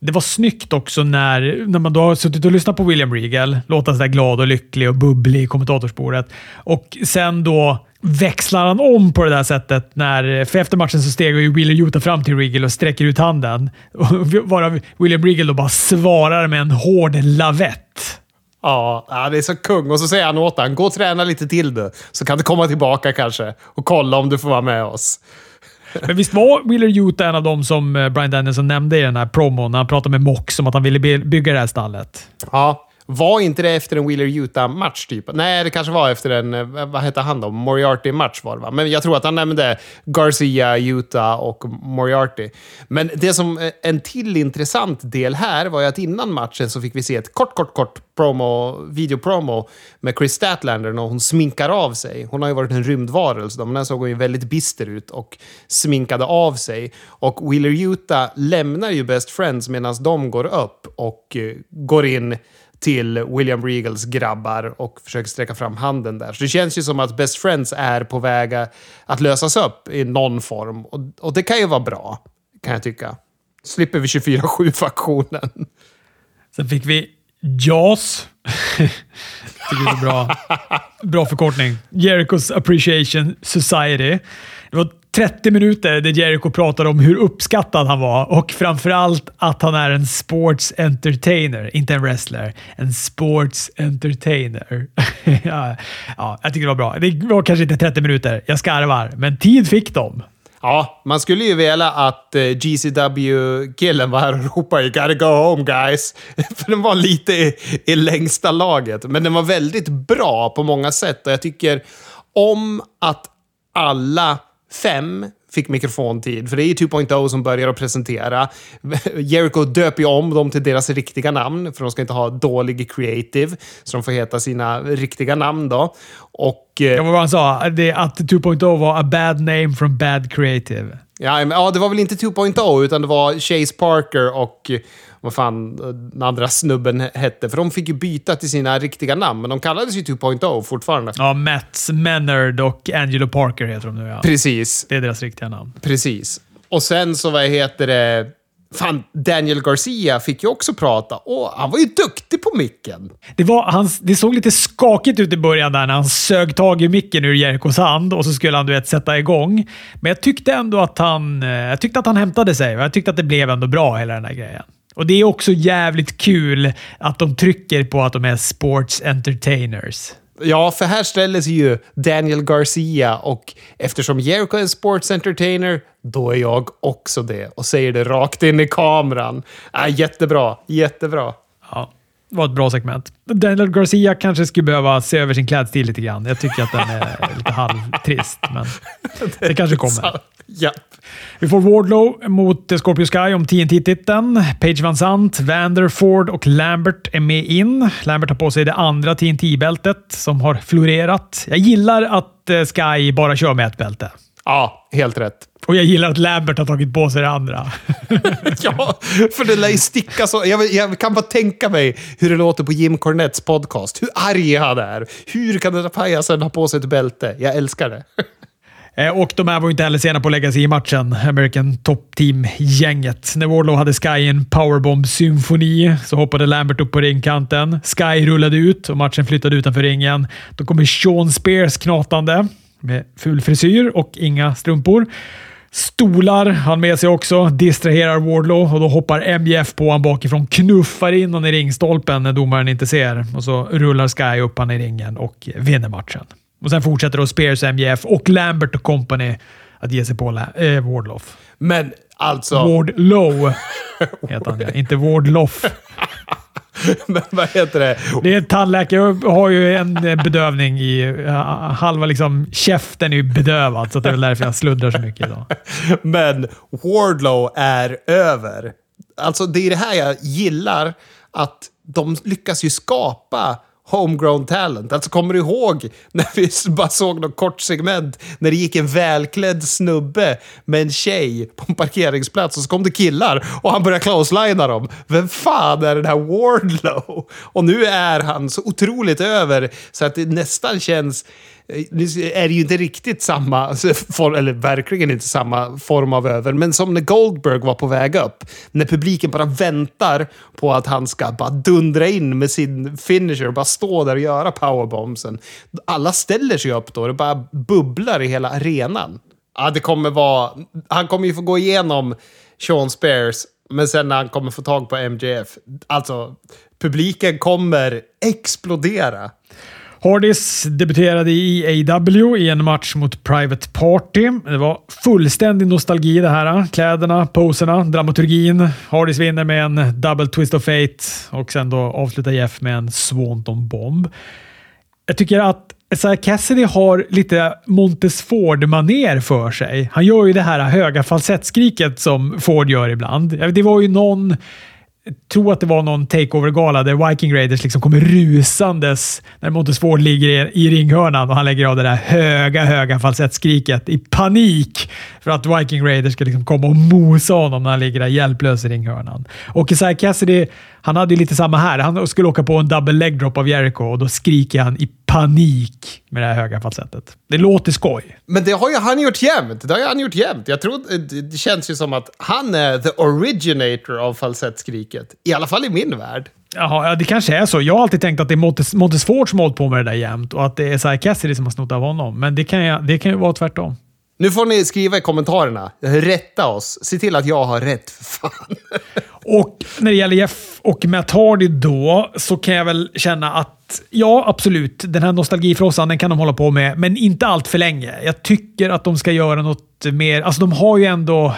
Det var snyggt också när, när man då har suttit och lyssnat på William Regal, låta sådär glad och lycklig och bubblig i kommentatorsbordet, Och sen då växlar han om på det där sättet. När, för efter matchen så steg ju William Utah fram till Regal och sträcker ut handen. <laughs> Varav William Regal då bara svarar med en hård lavett. Ja, det är så kung. Och så säger han åt honom, gå och träna lite till du. Så kan du komma tillbaka kanske och kolla om du får vara med oss. <laughs> Men visst var Wheeler Utah en av dem som eh, Brian Danielson nämnde i den här promon när han pratade med Mox om att han ville bygga det här stallet? Ja, var inte det efter en Wheeler Utah-match typ? Nej, det kanske var efter en, eh, vad hette han då? Moriarty-match var det va? Men jag tror att han nämnde Garcia, Utah och Moriarty. Men det som, eh, en till intressant del här var ju att innan matchen så fick vi se ett kort, kort, kort promo, videopromo med Chris Statlander när hon sminkar av sig. Hon har ju varit en rymdvarelse, men den såg hon ju väldigt bister ut och sminkade av sig. Och Wheeler Utah lämnar ju Best Friends medan de går upp och eh, går in till William Regals grabbar och försöker sträcka fram handen där. Så det känns ju som att Best Friends är på väg att lösas upp i någon form. Och, och det kan ju vara bra, kan jag tycka. Slipper vi 24-7-faktionen. Sen fick vi JAS. <laughs> Tycker det är bra, bra förkortning. Jerichos Appreciation Society. Det var 30 minuter där Jericho pratade om hur uppskattad han var och framförallt att han är en sports entertainer. Inte en wrestler. En sports entertainer. <laughs> ja, ja, jag tycker det var bra. Det var kanske inte 30 minuter. Jag skarvar, men tid fick de. Ja, man skulle ju vilja att eh, GCW-killen var här och ropade “You gotta go home guys”. <laughs> För den var lite i, i längsta laget. Men den var väldigt bra på många sätt och jag tycker om att alla fem fick mikrofontid, för det är ju 2.0 som börjar att presentera. <laughs> Jericho döper ju om dem till deras riktiga namn, för de ska inte ha dålig creative, så de får heta sina riktiga namn då. Och... Eh, ja, vad han sa, det, att 2.0 var a bad name from bad creative. Ja, men, ja, det var väl inte 2.0, utan det var Chase Parker och vad fan den andra snubben hette. För de fick ju byta till sina riktiga namn, men de kallades ju 2.0 fortfarande. Ja, Mats Menard och Angelo Parker heter de nu. Ja. Precis. Det är deras riktiga namn. Precis. Och sen så, vad heter det... Fan, Daniel Garcia fick ju också prata och han var ju duktig på micken. Det, var, han, det såg lite skakigt ut i början där när han sög tag i micken ur Jerikos hand och så skulle han du vet, sätta igång. Men jag tyckte ändå att han, eh, jag tyckte att han hämtade sig och jag tyckte att det blev ändå bra hela den här grejen. Och det är också jävligt kul att de trycker på att de är sports entertainers. Ja, för här ställer sig ju Daniel Garcia och eftersom Jericho är en sports entertainer, då är jag också det och säger det rakt in i kameran. Äh, jättebra, jättebra. Ja. Var ett bra segment. Daniel Garcia kanske skulle behöva se över sin klädstil lite grann. Jag tycker att den är <laughs> lite halvtrist, men det kanske kommer. Ja. Vi får Wardlow mot Scorpio Sky om TNT-titeln. Page Van Sant, Vander, Ford och Lambert är med in. Lambert har på sig det andra TNT-bältet som har florerat. Jag gillar att eh, Sky bara kör med ett bälte. Ja, helt rätt. Och jag gillar att Lambert har tagit på sig det andra. <laughs> ja, för det lär ju sticka så. Jag, jag, kan bara tänka mig hur det låter på Jim Cornettes podcast. Hur arg han är. Hur kan den där pajasen ha på sig ett bälte? Jag älskar det. <laughs> Eh, och de här var inte heller sena på att lägga sig i matchen. American Top Team-gänget. När Wardlow hade Sky i en powerbomb-symfoni så hoppade Lambert upp på ringkanten. Sky rullade ut och matchen flyttade utanför ringen. Då kommer Sean Spears knatande med ful frisyr och inga strumpor. Stolar han med sig också, distraherar Wardlow och då hoppar MJF på honom bakifrån, knuffar in honom i ringstolpen när domaren inte ser och så rullar Sky upp han i ringen och vinner matchen. Och Sen fortsätter då Spears, MJF och Lambert och company att ge sig på äh, Wardlow. Men alltså... Wardlow heter han ja, <laughs> inte Wardloff. <laughs> Men vad heter det? Det är tandläkare har ju en bedövning i... Halva liksom käften är ju bedövad, så det är väl därför jag sluddrar så mycket idag. <laughs> Men Wardlow är över. Alltså, det är det här jag gillar. Att de lyckas ju skapa homegrown talent. Alltså kommer du ihåg när vi bara såg något kort segment när det gick en välklädd snubbe med en tjej på en parkeringsplats och så kom det killar och han började closelinea dem. Vem fan är den här Wardlow? Och nu är han så otroligt över så att det nästan känns Eh, är det ju inte riktigt samma, eller verkligen inte samma form av över, men som när Goldberg var på väg upp. När publiken bara väntar på att han ska bara dundra in med sin finisher bara stå där och göra powerbombsen. Alla ställer sig upp då det bara bubblar i hela arenan. Ja, det kommer vara... Han kommer ju få gå igenom Sean Spears, men sen när han kommer få tag på MJF, alltså publiken kommer explodera. Hardys debuterade i AW i en match mot Private Party. Det var fullständig nostalgi det här. Kläderna, poserna, dramaturgin. Hardys vinner med en double twist of fate och sen då avslutar Jeff med en Swanton bomb. Jag tycker att Isaiah Cassidy har lite Montes Ford-maner för sig. Han gör ju det här höga falsettskriket som Ford gör ibland. Det var ju någon tror att det var någon takeover-gala där Viking Raiders liksom kommer rusandes när Montesford ligger i, i ringhörnan och han lägger av det där höga, höga falsettskriket i panik för att Viking Raiders ska liksom komma och mosa honom när han ligger där hjälplös i ringhörnan. Och Isaiah Cassidy, han hade ju lite samma här. Han skulle åka på en double leg drop av Jericho och då skriker han i panik med det här höga falsettet. Det låter skoj. Men det har ju han gjort jämt. Det har ju han gjort jämt. Jag tror, det känns ju som att han är the originator av falsettskriket. I alla fall i min värld. Jaha, det kanske är så. Jag har alltid tänkt att det är Montes, Montesfort som har hållit på med det där jämt och att det är Cy Cassidy som har snott av honom. Men det kan, jag, det kan ju vara tvärtom. Nu får ni skriva i kommentarerna. Rätta oss. Se till att jag har rätt, för fan. <laughs> Och när det gäller Jeff och Matt Hardy då, så kan jag väl känna att ja, absolut, den här nostalgifrossan den kan de hålla på med, men inte allt för länge. Jag tycker att de ska göra något mer. Alltså, de har ju ändå...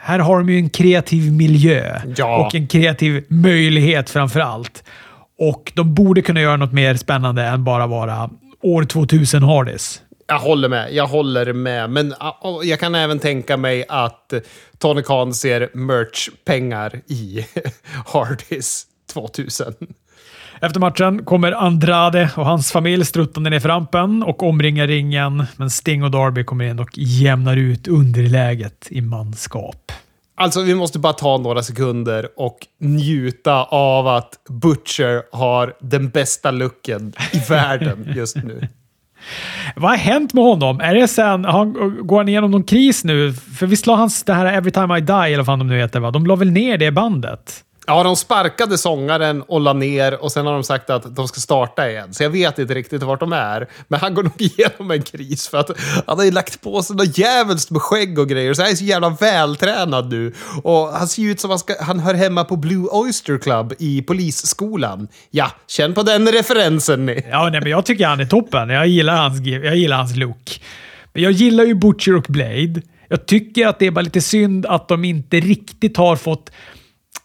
Här har de ju en kreativ miljö ja. och en kreativ möjlighet framför allt. Och de borde kunna göra något mer spännande än bara vara år 2000 Hardys. Jag håller med. Jag håller med. Men jag kan även tänka mig att Tony Khan ser merch-pengar i <laughs> Hardys 2000. Efter matchen kommer Andrade och hans familj struttande ner för rampen och omringar ringen, men Sting och Darby kommer in och jämnar ut underläget i manskap. Alltså, vi måste bara ta några sekunder och njuta av att Butcher har den bästa looken i världen just nu. <laughs> Vad har hänt med honom? Är det sen, han, går han igenom någon kris nu? För visst la hans det här Every Time I Die, eller vad fan de nu heter, va? De la väl ner det bandet? Ja, de sparkade sångaren och la ner och sen har de sagt att de ska starta igen. Så jag vet inte riktigt vart de är. Men han går nog <laughs> igenom en kris för att han har ju lagt på sig något jävligt med skägg och grejer. Så han är så jävla vältränad nu. Och han ser ju ut som han, ska, han hör hemma på Blue Oyster Club i polisskolan. Ja, känn på den referensen ni. Ja, nej, men jag tycker han är toppen. Jag gillar hans, jag gillar hans look. Men jag gillar ju Butcher och Blade. Jag tycker att det är bara lite synd att de inte riktigt har fått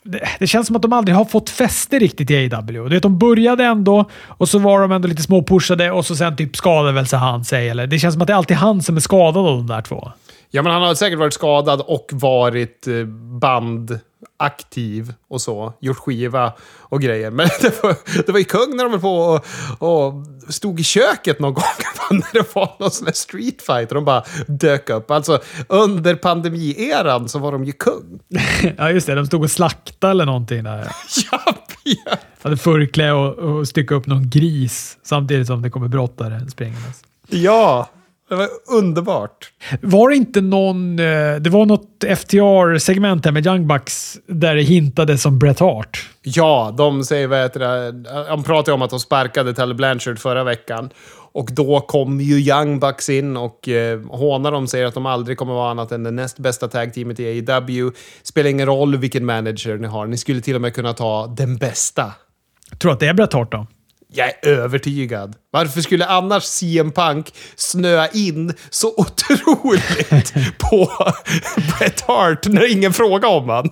det, det, känns som att de aldrig har fått fäste riktigt i AW. Du vet, de började ändå och så var de ändå lite småpushade och så sen typ skadade väl sig han sig. Eller, det känns som att det är alltid han som är skadad av de där två. Ja, men han har säkert varit skadad och varit eh, bandaktiv och så. Gjort skiva och grejer. Men <laughs> det var, det var ju kung när de var på och, och stod i köket någon gång <laughs> när det var någon sån här streetfight och de bara dök upp. Alltså under pandemieran så var de ju kung. <laughs> ja, just det. De stod och slaktade eller någonting där. ja, ja. Hade förklä och, och stycka upp någon gris samtidigt som det kommer brottare springandes. Ja, det var underbart. Var det inte någon... Eh, det var något FTR-segment här med Young Bucks där det hintades om Bret Hart. Ja, de säger vad heter det? Han pratar om att de sparkade Tully Blanchard förra veckan. Och då kom ju Young Bucks in och eh, hånar dem, säger att de aldrig kommer vara annat än det näst bästa tag-teamet i AEW. Spelar ingen roll vilken manager ni har. Ni skulle till och med kunna ta den bästa. Tror du att det är Bret Hart då? Jag är övertygad. Varför skulle annars CM Punk snöa in så otroligt <laughs> på Bret Hart när ingen frågar om han?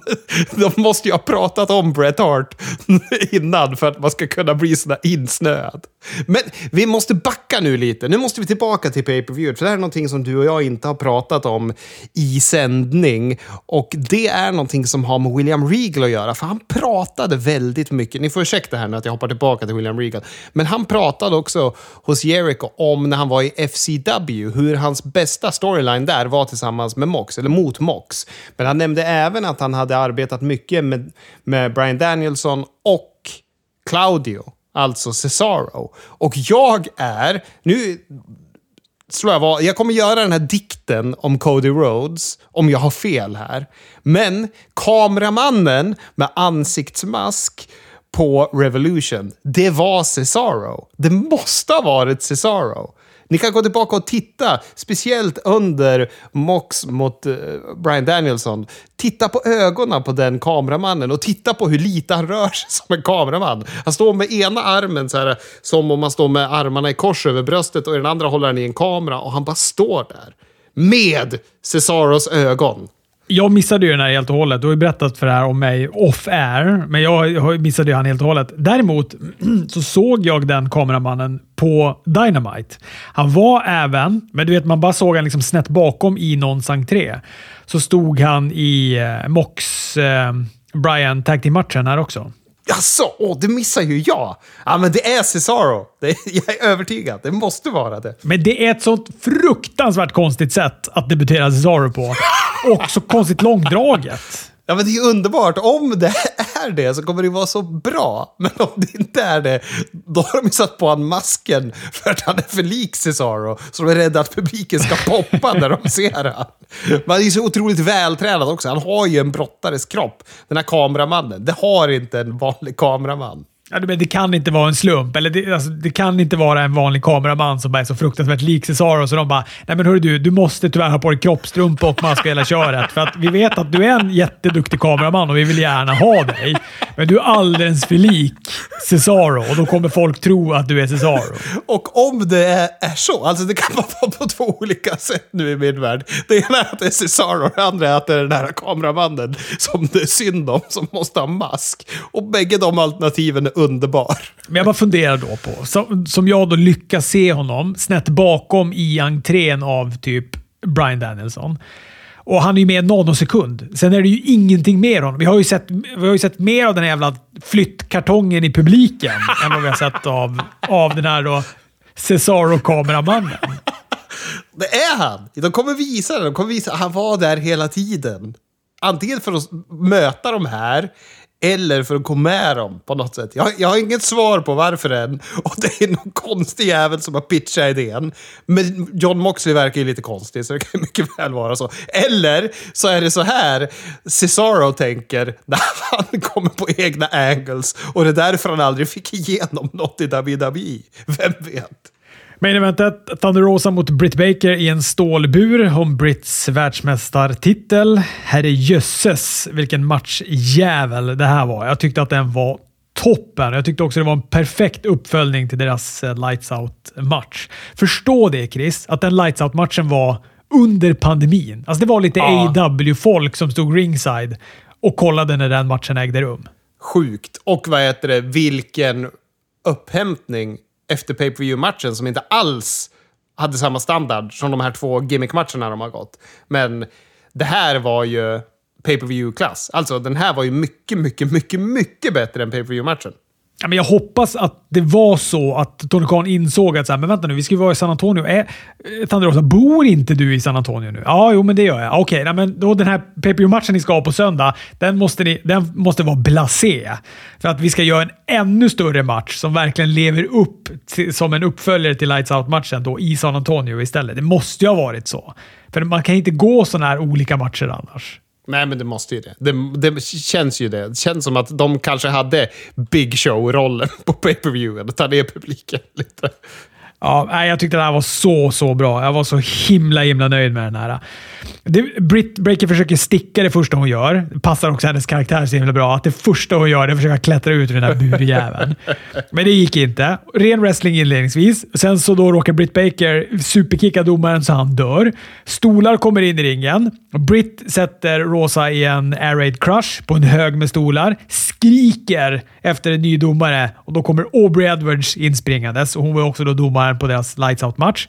<laughs> De måste ju ha pratat om Bret Hart <laughs> innan för att man ska kunna bli sådär insnöad. Men vi måste backa nu lite. Nu måste vi tillbaka till pay per view för det här är någonting som du och jag inte har pratat om i sändning. Och det är någonting som har med William Regal att göra, för han pratade väldigt mycket. Ni får ursäkta här nu att jag hoppar tillbaka till William Regal. Men han pratade också hos Jericho om när han var i FCW, hur hans bästa storyline där var tillsammans med Mox, eller mot Mox. Men han nämnde även att han hade arbetat mycket med, med Brian Danielson och Claudio, alltså Cesaro. Och jag är, nu tror jag var, jag kommer göra den här dikten om Cody Rhodes, om jag har fel här. Men kameramannen med ansiktsmask på Revolution, det var Cesaro. Det måste ha varit Cesaro. Ni kan gå tillbaka och titta, speciellt under Mox mot eh, Brian Danielson. Titta på ögonen på den kameramannen och titta på hur lite han rör sig som en kameraman. Han står med ena armen så här, som om man står med armarna i kors över bröstet och i den andra håller han i en kamera och han bara står där. Med Cesaros ögon. Jag missade ju den här helt och hållet. Du har ju berättat för det här om mig off-air, men jag missade ju han helt och hållet. Däremot <clears throat> så såg jag den kameramannen på Dynamite. Han var även, men du vet man bara såg han liksom snett bakom i någons entré. Så stod han i eh, Mox eh, Brian Tag Team-matchen här också. Jaså, åh, det missar ju jag! Ja, men det är Cesaro. Det är, <laughs> jag är övertygad. Det måste vara det. Men det är ett sånt fruktansvärt konstigt sätt att debutera Cesaro på. Och så konstigt långdraget. Ja, men det är underbart. Om det <laughs> är det så kommer det vara så bra. Men om det inte är det, då har de satt på han masken för att han är för lik Cesaro. Så de är rädda att publiken ska <laughs> poppa när de ser han. Man är ju så otroligt vältränad också. Han har ju en brottares kropp, den här kameramannen. Det har inte en vanlig kameraman. Ja, men det kan inte vara en slump. Eller det, alltså, det kan inte vara en vanlig kameraman som bara är så fruktansvärt lik Cesaro. Så de bara, nej men hörru du, du måste tyvärr ha på dig kroppstrumpa och mask hela köret. För att vi vet att du är en jätteduktig kameraman och vi vill gärna ha dig. Men du är alldeles för lik Cesaro och då kommer folk tro att du är Cesaro. Och om det är, är så, alltså det kan <laughs> vara på två olika sätt nu i min värld. Det ena är att det är Cesaro, det andra är att det är den här kameramannen som det är synd om, som måste ha mask. Och bägge de alternativen är underbar. Men jag bara funderar då på, som, som jag då lyckas se honom snett bakom i entrén av typ Brian Danielson. Och han är ju med en nanosekund. Sen är det ju ingenting mer honom. Vi har ju sett, vi har ju sett mer av den här jävla flyttkartongen i publiken <laughs> än vad vi har sett av, av den här då Cesaro-kameramannen. Det är han! De kommer visa det. De kommer visa han var där hela tiden. Antingen för att möta de här, eller för att gå med dem på något sätt. Jag, jag har inget svar på varför än. Och det är någon konstig jävel som har pitchat idén. Men John Moxley verkar ju lite konstig, så det kan mycket väl vara så. Eller så är det så här Cesaro tänker när han kommer på egna angles. Och det är därför han aldrig fick igenom något i WWE. Vem vet? Main eventet Thunder Rosa mot Britt Baker i en stålbur om Britts världsmästartitel. Herre jösses vilken matchjävel det här var. Jag tyckte att den var toppen. Jag tyckte också det var en perfekt uppföljning till deras eh, Lights Out-match. Förstå det Chris, att den Lights Out-matchen var under pandemin. Alltså det var lite ja. AW-folk som stod ringside och kollade när den matchen ägde rum. Sjukt. Och vad heter det, vilken upphämtning efter pay per view matchen som inte alls hade samma standard som de här två gimmick-matcherna de har gått. Men det här var ju pay per view klass Alltså, den här var ju mycket, mycket, mycket, mycket bättre än pay per view matchen Ja, men jag hoppas att det var så att Tony Khan insåg att så här, men vänta nu, vi ska ju vara i San Antonio. Är, eh, bor inte du i San Antonio nu? Ja, jo, men det gör jag. Okej, okay, men då den här pay matchen ni ska ha på söndag, den måste, ni, den måste vara blasé. För att vi ska göra en ännu större match som verkligen lever upp till, som en uppföljare till Lights Out-matchen då i San Antonio istället. Det måste ju ha varit så. För man kan inte gå sådana här olika matcher annars. Nej, men det måste ju det. det. Det känns ju det. Det känns som att de kanske hade Big Show-rollen på pay-per-viewen och ta ner publiken lite. Ja, jag tyckte det här var så, så bra. Jag var så himla, himla nöjd med den här. Det, Britt Breaker försöker sticka det första hon gör. Det passar också hennes karaktär så himla bra. Att det första hon gör är att försöka klättra ut ur den här burjäveln. <laughs> Men det gick inte. Ren wrestling inledningsvis. Sen så då råkar Britt Baker superkicka domaren så han dör. Stolar kommer in i ringen. Britt sätter Rosa i en air raid crush på en hög med stolar. Skriker efter en ny domare och då kommer Aubrey Edwards inspringandes. Och hon var också då domaren på deras lights out-match.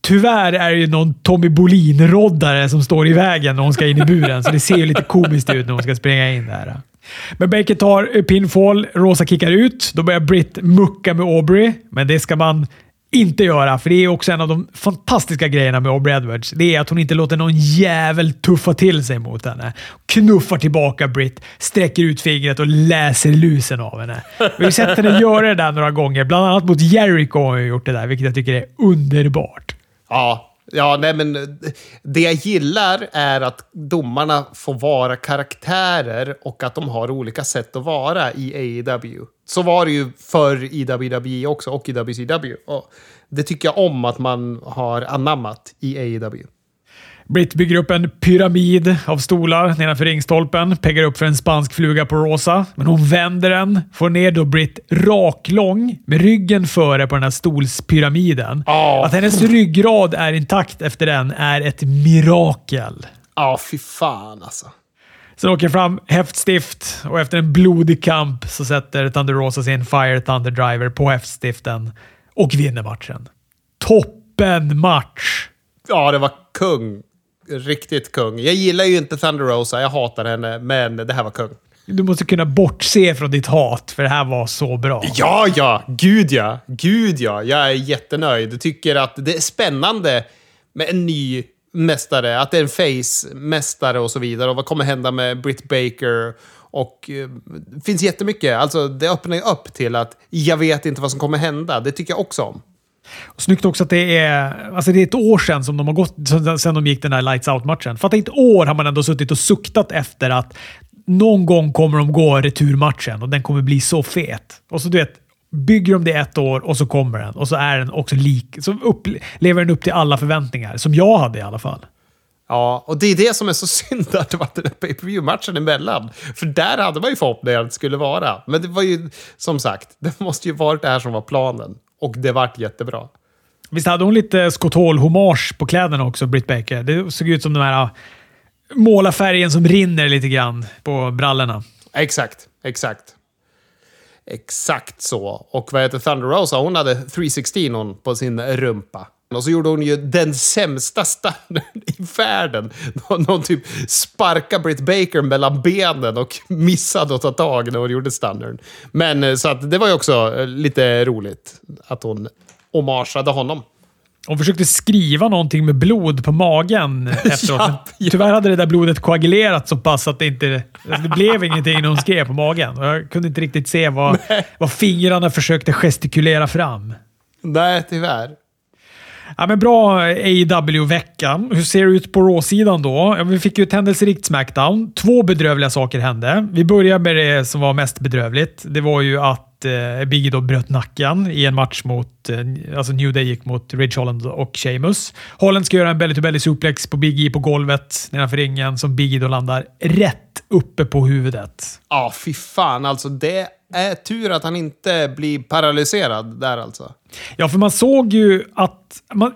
Tyvärr är det ju någon Tommy Bolin-roddare som står i vägen när hon ska in i buren, så det ser ju lite komiskt ut när hon ska springa in där. Men Baker tar pinfall, Rosa kickar ut. Då börjar Britt mucka med Aubrey, men det ska man inte göra, för det är också en av de fantastiska grejerna med Aubrey Edwards. Det är att hon inte låter någon jävel tuffa till sig mot henne. Knuffar tillbaka Britt, sträcker ut fingret och läser lusen av henne. Vi har sett henne göra det där några gånger. Bland annat mot Jericho har hon gjort det där, vilket jag tycker är underbart. Ja, ja nej, men det jag gillar är att domarna får vara karaktärer och att de har olika sätt att vara i AEW. Så var det ju förr i WWE också och i WCW. Och det tycker jag om att man har anammat i AEW. Britt bygger upp en pyramid av stolar nedanför ringstolpen, peggar upp för en spansk fluga på Rosa, men hon vänder den, får ner då Britt raklång med ryggen före på den här stolspyramiden. Oh. Att hennes ryggrad är intakt efter den är ett mirakel. Ja, oh, fy fan alltså. Sen åker fram häftstift och efter en blodig kamp så sätter Thunder Rosa sin Fire Thunder Driver på häftstiften och vinner matchen. Toppen match! Ja, det var kung riktigt kung. Jag gillar ju inte Thunder Rosa, jag hatar henne, men det här var kung. Du måste kunna bortse från ditt hat, för det här var så bra. Ja, ja! Gud ja! Gud ja! Jag är jättenöjd. Jag tycker att det är spännande med en ny mästare. Att det är en face-mästare och så vidare. Och vad kommer hända med Britt Baker? Och eh, det finns jättemycket. Alltså, det öppnar ju upp till att jag vet inte vad som kommer hända. Det tycker jag också om. Snyggt också att det är, alltså det är ett år sedan som de har gått, sedan de gick den där Lights Out-matchen. Fatta ett år har man ändå suttit och suktat efter att någon gång kommer de gå returmatchen och den kommer bli så fet. Och så du vet, bygger de det ett år och så kommer den och så är den också lik. Så upp, lever den upp till alla förväntningar, som jag hade i alla fall. Ja, och det är det som är så synd att det var den pay per view matchen emellan. För där hade man ju förhoppningar att det skulle vara. Men det var ju, som sagt, det måste ju varit det här som var planen. Och det vart jättebra. Visst hade hon lite Scott Hall-hommage på kläderna också, Britt Baker? Det såg ut som den här målarfärgen som rinner lite grann på brallorna. Exakt, exakt. Exakt så. Och vad heter Thunder Rosa? Hon hade 316 på sin rumpa. Och så gjorde hon ju den sämsta standarden i världen. Någon, någon typ sparkade Britt Baker mellan benen och missade att ta tag när hon gjorde standarden. Men eh, så att det var ju också eh, lite roligt att hon homageade honom. Hon försökte skriva någonting med blod på magen <laughs> efteråt. ja, ja. Tyvärr hade det där blodet koagulerat så pass att det inte det blev ingenting när hon skrev på magen. Jag kunde inte riktigt se vad, vad fingrarna försökte gestikulera fram. Nej, tyvärr. Ja, men bra AW-vecka. Hur ser det ut på Raw-sidan då? Ja, vi fick ju ett händelserikt Smackdown. Två bedrövliga saker hände. Vi börjar med det som var mest bedrövligt. Det var ju att eh, Biggie då bröt nacken i en match mot... Eh, alltså New Day gick mot Ridge Holland och Sheamus. Holland ska göra en belly to belly suplex på Biggie på golvet nedanför ringen som Biggie då landar rätt uppe på huvudet. Ja, fy fan alltså. Det är tur att han inte blir paralyserad där alltså. Ja, för man såg ju att... Man,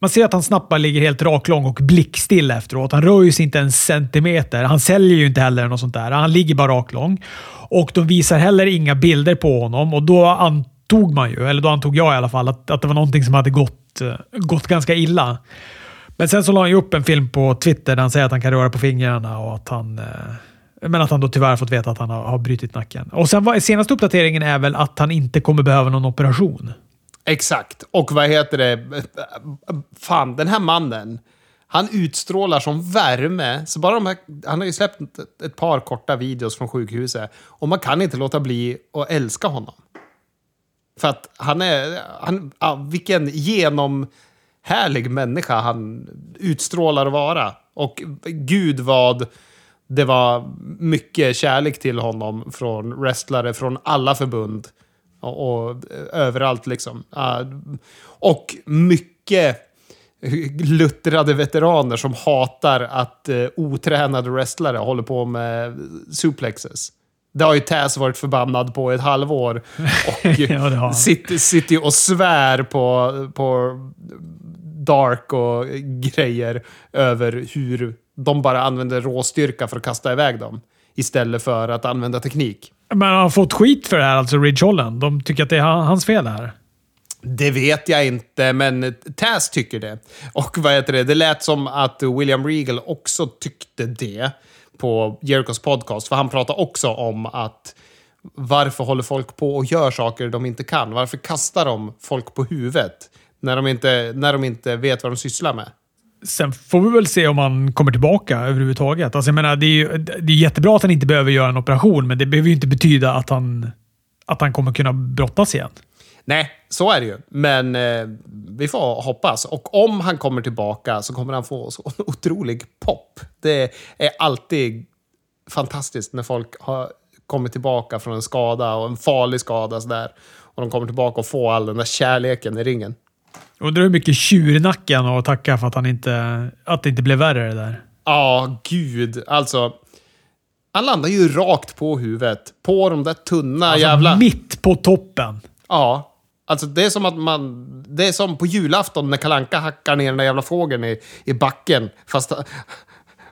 man ser att han snappar ligger helt raklång och blickstill efteråt. Han rör ju sig inte en centimeter. Han säljer ju inte heller något sånt där. Han ligger bara raklång. Och de visar heller inga bilder på honom och då antog man ju, eller då antog jag i alla fall, att, att det var någonting som hade gått, eh, gått ganska illa. Men sen så la han ju upp en film på Twitter där han säger att han kan röra på fingrarna och att han... Eh, men att han då tyvärr fått veta att han har, har brutit nacken. Och sen var, senaste uppdateringen är väl att han inte kommer behöva någon operation. Exakt. Och vad heter det? Fan, den här mannen. Han utstrålar som värme. Så bara de här, han har ju släppt ett, ett par korta videos från sjukhuset. Och man kan inte låta bli att älska honom. För att han är... Han, ja, vilken genomhärlig människa han utstrålar att vara. Och gud vad det var mycket kärlek till honom från wrestlare från alla förbund. Och, och överallt liksom. Uh, och mycket luttrade veteraner som hatar att uh, otränade wrestlare håller på med suplexes. Det har ju Taz varit förbannad på ett halvår. Och <laughs> ja, sitter, sitter och svär på, på Dark och grejer över hur de bara använder råstyrka för att kasta iväg dem. Istället för att använda teknik. Men han har fått skit för det här, alltså Ridge Holland. De tycker att det är hans fel här. Det vet jag inte, men Taz tycker det. Och vad heter det? Det lät som att William Regal också tyckte det på Jericos podcast. För han pratade också om att varför håller folk på och gör saker de inte kan? Varför kastar de folk på huvudet när de inte, när de inte vet vad de sysslar med? Sen får vi väl se om han kommer tillbaka överhuvudtaget. Alltså jag menar, det, är ju, det är jättebra att han inte behöver göra en operation, men det behöver ju inte betyda att han, att han kommer kunna brottas igen. Nej, så är det ju. Men eh, vi får hoppas. Och om han kommer tillbaka så kommer han få så <laughs> otrolig pop. Det är alltid fantastiskt när folk har kommit tillbaka från en skada och en farlig skada sådär. Och de kommer tillbaka och får all den där kärleken i ringen. Undrar hur mycket tjurnacken och tacka för att, han inte, att det inte blev värre det där. Ja, gud. Alltså. Han landar ju rakt på huvudet. På de där tunna alltså, jävla... mitt på toppen. Ja. Alltså det är som att man... Det är som på julafton när Kalanka hackar ner den där jävla fågeln i, i backen. Fast,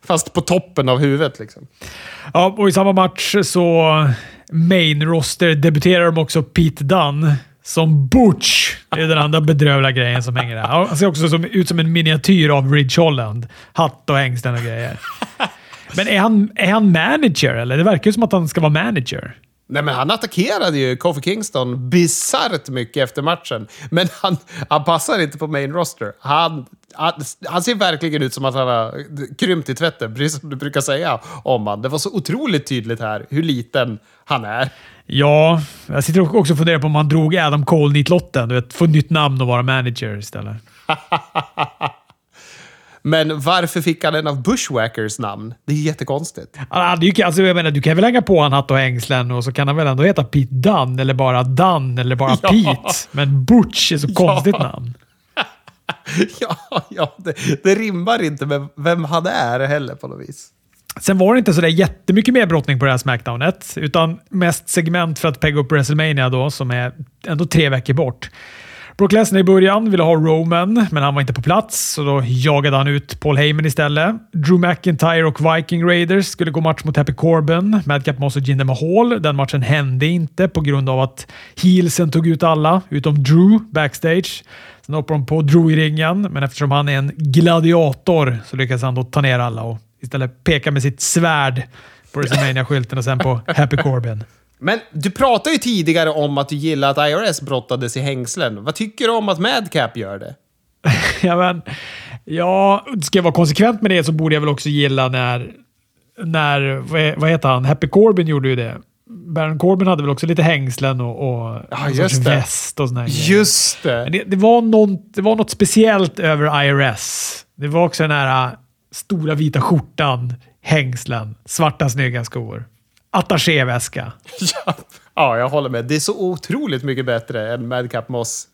fast på toppen av huvudet liksom. Ja, och i samma match så main roster debuterar de också Pete Dunne som Butch. Det är den andra bedrövliga grejen som hänger där. Han ser också som, ut som en miniatyr av Ridge Holland. Hatt och hängslen och grejer. Men är han, är han manager, eller? Det verkar ju som att han ska vara manager. Nej, men han attackerade ju Kofi Kingston bisarrt mycket efter matchen. Men han, han passar inte på main roster. Han, han, han, ser verkligen ut som att han har krympt i tvätten, precis som du brukar säga om han. Det var så otroligt tydligt här hur liten han är. Ja, jag sitter också och funderar på om han drog Adam Cole nitlotten. Du vet, få nytt namn och vara manager istället. <laughs> Men varför fick han en av Bushwackers namn? Det är jättekonstigt. Alltså, jag menar, du kan väl hänga på en hatt och hängslen och så kan han väl ändå heta Pete Dunn eller bara Dunn eller bara <laughs> ja. Pete. Men Butch är så konstigt ja. namn. <laughs> ja, ja det, det rimmar inte med vem han är heller på något vis. Sen var det inte sådär jättemycket mer brottning på det här Smackdownet, utan mest segment för att pegga upp WrestleMania då, som är ändå tre veckor bort. Brock Lesnar i början ville ha Roman, men han var inte på plats, så då jagade han ut Paul Heyman istället. Drew McIntyre och Viking Raiders skulle gå match mot Happy Corbin, Madcap Moss och Jinder Mahal. Den matchen hände inte på grund av att heelsen tog ut alla, utom Drew backstage. Sen hoppade de på Drew i ringen, men eftersom han är en gladiator så lyckades han då ta ner alla och istället peka med sitt svärd på WrestleMania-skylten och sen på Happy Corbin. Men du pratade ju tidigare om att du gillar att IRS brottades i hängslen. Vad tycker du om att Madcap gör det? <laughs> ja, men, ja, ska jag vara konsekvent med det så borde jag väl också gilla när, när vad heter han, Happy Corbin gjorde ju det. Baron Corbin hade väl också lite hängslen och, och ja, just det. väst och såna Just det. det. det. var något, det var något speciellt över IRS. Det var också den här stora vita skjortan, hängslen, svarta snygga skor. Attachéväska. Ja, ja, jag håller med. Det är så otroligt mycket bättre än Madcap Moss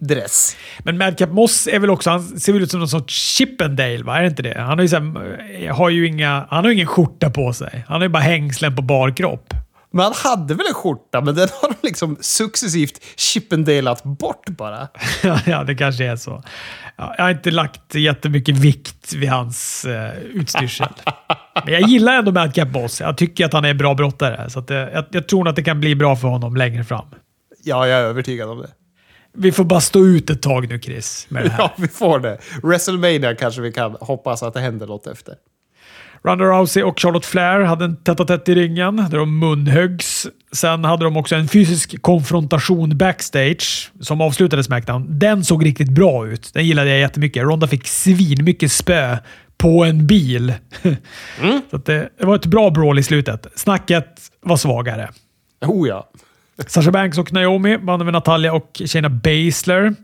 dress. Men Madcap Moss är väl också, han ser väl ut som någon sorts Chippendale, va? Är det inte det? Han har ju, så här, har ju inga, han har ingen skjorta på sig. Han har ju bara hängslen på bar kropp. Men han hade väl en skjorta, men den har de liksom successivt chippendelat bort bara. <laughs> ja, det kanske är så. Ja, jag har inte lagt jättemycket vikt vid hans eh, utstyrsel. <laughs> Men jag gillar ändå Madcap Boss. Jag tycker att han är en bra brottare. Så att, eh, jag, jag tror att det kan bli bra för honom längre fram. Ja, jag är övertygad om det. Vi får bara stå ut ett tag nu, Chris. Med det här. <laughs> Ja, vi får det. WrestleMania kanske vi kan hoppas att det händer något efter. Ronda Rousey och Charlotte Flair hade en tätt tätt i ringen där de munhöggs. Sen hade de också en fysisk konfrontation backstage som avslutade Smackdown. Den såg riktigt bra ut. Den gillade jag jättemycket. Ronda fick svin mycket spö på en bil. <laughs> Mm. Så det, det, var ett bra brawl i slutet. Snacket var svagare. Oh ja. Sasha Banks och Naomi vann över Natalia och Shayna Baszler.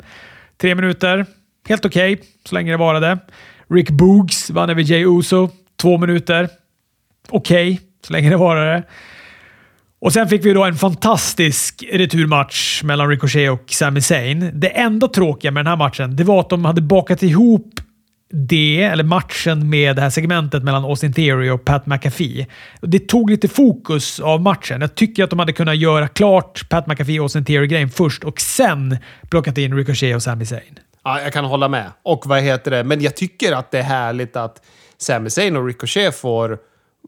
Tre minuter. Helt okej, okay, så länge det varade. Rick Boogs vann över Jay Uso. Två minuter. Okej, okay, så länge det varade. Och sen fick vi då en fantastisk returmatch mellan Ricochet och Sami Zayn. Det enda tråkiga med den här matchen det var att de hade bakat ihop det, eller matchen med det här segmentet mellan Austin Theory och Pat McAfee. Det tog lite fokus av matchen. Jag tycker att de hade kunnat göra klart Pat McAfee och Austin Theory-grejen först och sen plockat in Ricochet och Sami Zayn. Ja, jag kan hålla med. Och vad heter det? Men jag tycker att det är härligt att Sami Zayn och Ricochet får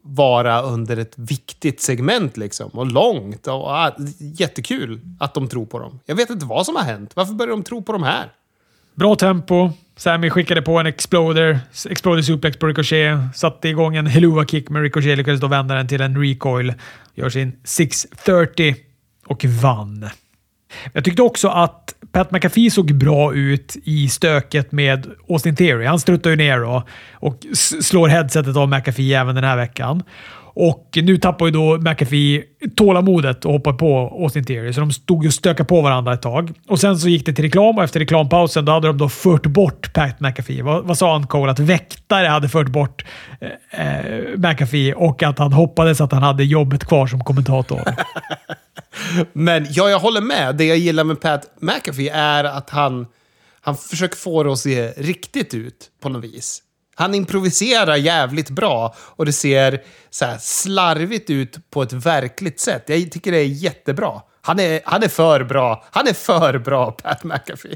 vara under ett viktigt segment liksom. Och långt. Och, och, jättekul att de tror på dem. Jag vet inte vad som har hänt. Varför börjar de tro på de här? Bra tempo. Sammy skickade på en exploder, exploder suplex på Ricochet, satte igång en Helua kick men Ricochet lyckades då vända den till en recoil. Gör sin 630 och vann. Jag tyckte också att Pat McAfee såg bra ut i stöket med Austin Theory. Han struttar ju ner och, och slår headsetet av McAfee även den här veckan. Och nu tappar ju då McAfee tålamodet och hoppar på Austin Theory, så de stod och stökade på varandra ett tag. Och Sen så gick det till reklam och efter reklampausen då hade de då fört bort Pat McAfee. Vad, vad sa han Cole? Att väktare hade fört bort eh, eh McAfee och att han hoppades att han hade jobbet kvar som kommentator. <laughs> Men ja, jag håller med. Det jag gillar med Pat McAfee är att han, han försöker få det att se riktigt ut på något vis. Han improviserar jävligt bra och det ser så slarvigt ut på ett verkligt sätt. Jag tycker det är jättebra. Han är, han är för bra. Han är för bra, Pat McAfee.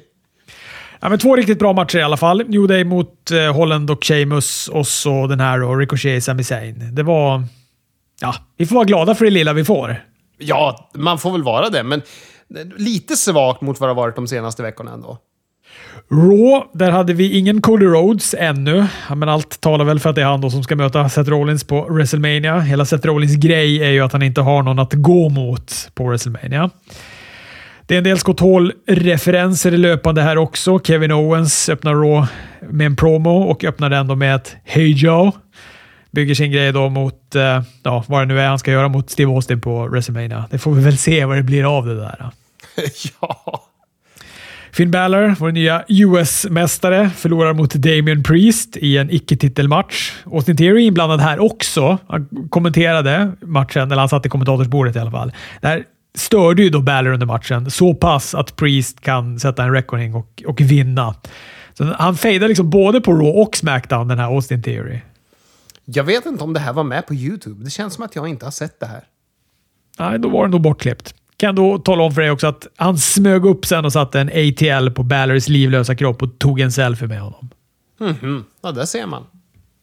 Ja, men två riktigt bra matcher i alla fall. New Day mot eh, Holland och Sheamus och så den här och Ricochet Sami Zayn. Det var... Ja, vi får vara glada för det lilla vi får. Ja, man får väl vara det, men lite svagt mot vad det har varit de senaste veckorna ändå. Raw, där hade vi ingen Cody Rhodes ännu, men allt talar väl för att det är han då som ska möta Seth Rollins på WrestleMania. Hela Seth Rollins grej är ju att han inte har någon att gå mot på WrestleMania. Det är en del Scott Hall-referenser i löpande här också. Kevin Owens öppnar Raw med en promo och öppnar den då med ett “Hey Joe” bygger sin grej då mot, eh, ja, vad det nu är han ska göra mot Steve Austin på WrestleMania. Det får vi väl se vad det blir av det där. <laughs> ja. Finn Balor, vår nya US-mästare, förlorar mot Damien Priest i en icke-titelmatch. Austin Theory är inblandad här också. Han kommenterade matchen, eller han satt i kommentatorsbordet i alla fall. Det här störde ju då Balor under matchen så pass att Priest kan sätta en reckoning och, och vinna. Så han fejdar liksom både på Raw och Smackdown, den här Austin Theory. Jag vet inte om det här var med på YouTube. Det känns som att jag inte har sett det här. Nej, då var det nog bortklippt. Kan då tala om för dig också att han smög upp sen och satte en ATL på Ballers livlösa kropp och tog en selfie med honom. Mm -hmm. Ja, där ser man.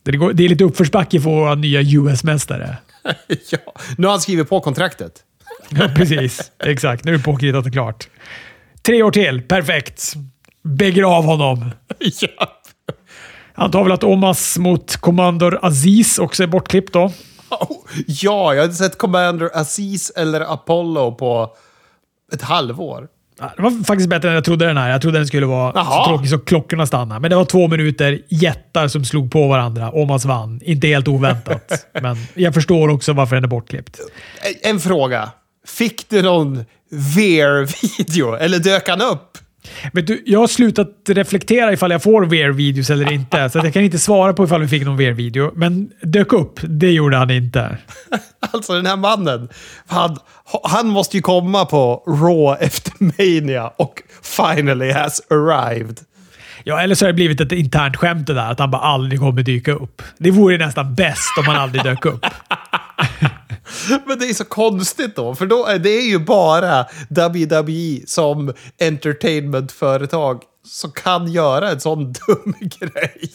Det, går, det är lite uppförsbacke för vår nya US-mästare. <laughs> ja, nu har han skrivit på kontraktet. <laughs> ja, precis. Exakt. Nu är det påkritat och klart. Tre år till. Perfekt. Bägger av honom. <laughs> ja. Han tar väl att Omas mot Commander Aziz också är bortklippt då. Ja, jag hade sett Commander Aziz eller Apollo på ett halvår. Det var faktiskt bättre än jag trodde den här. Jag trodde den skulle vara Aha. så tråkig så klockorna stannade. Men det var två minuter jättar som slog på varandra. Omas vann. Inte helt oväntat. <laughs> men jag förstår också varför den är bortklippt. En fråga. Fick du någon VR-video? Eller dök han upp? Men du, jag har slutat reflektera ifall jag får VR-videos eller inte, så jag kan inte svara på ifall vi fick någon VR-video. Men dök upp, det gjorde han inte. <laughs> alltså den här mannen, han, han måste ju komma på Raw efter Mania och finally has arrived. Ja, eller så har det blivit ett internt skämt det där, att han bara aldrig kommer dyka upp. Det vore nästan bäst om han aldrig dök upp. <laughs> Men det är så konstigt då, för då är det är ju bara WWE som entertainmentföretag som kan göra en sån <laughs> dum grej.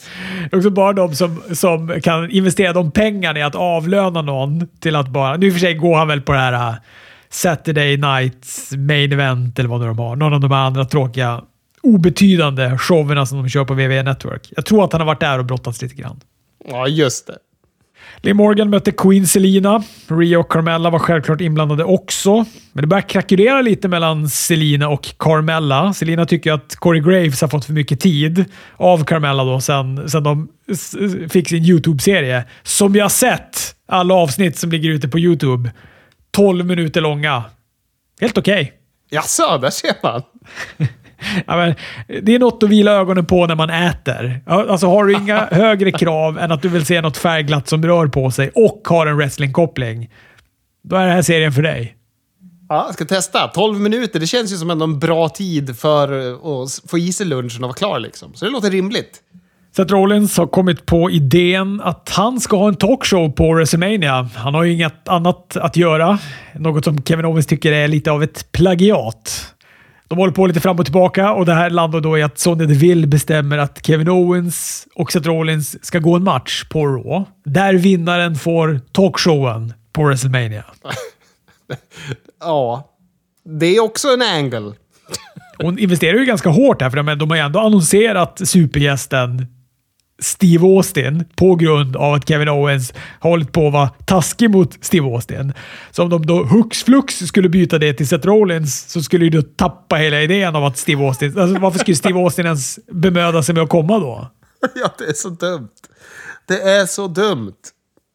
Det är också bara de som, som kan investera de pengarna i att avlöna någon till att bara... Nu för sig går han väl på det här uh, Saturday Night Main Event eller vad de har. Någon av de här andra tråkiga, obetydande showerna som de kör på WWE Network. Jag tror att han har varit där och brottats lite grann. Ja, just det. Lee Morgan mötte Queen Selina. Rhea och Carmella var självklart inblandade också. Men det börjar krackelera lite mellan Selina och Carmella. Selina tycker att Corey Graves har fått för mycket tid av Carmella då sen, sen de fick sin YouTube-serie. Som jag sett alla avsnitt som ligger ute på YouTube. 12 minuter långa. Helt okej. Okay. Jaså, där ser man. <laughs> Ja, men, det är något att vila ögonen på när man äter. Alltså, har du inga <laughs> högre krav än att du vill se något färgglatt som rör på sig och har en wrestlingkoppling, då är den här serien för dig. Ja, jag ska testa. 12 minuter, det känns ju som en bra tid för att få i sig lunchen och vara klar. Liksom. Så det låter rimligt. Seth Rollins har kommit på idén att han ska ha en talkshow på WrestleMania. Han har ju inget annat att göra. Något som Kevin Owens tycker är lite av ett plagiat. De håller på lite fram och tillbaka och det här landar då i att Sonny Deville bestämmer att Kevin Owens och Seth Rollins ska gå en match på Raw. Där vinnaren får talkshowen på WrestleMania. <laughs> ja, det är också en angle. Hon investerar ju ganska hårt här, för de har ju ändå annonserat supergästen Steve Austin på grund av att Kevin Owens har hållit på att vara taskig mot Steve Austin. Så om de då hux flux skulle byta det till Seth Rollins så skulle ju då tappa hela idén om att Steve Austin... Alltså varför skulle Steve Austin ens bemöda sig med att komma då? <laughs> ja, det är så dumt. Det är så dumt.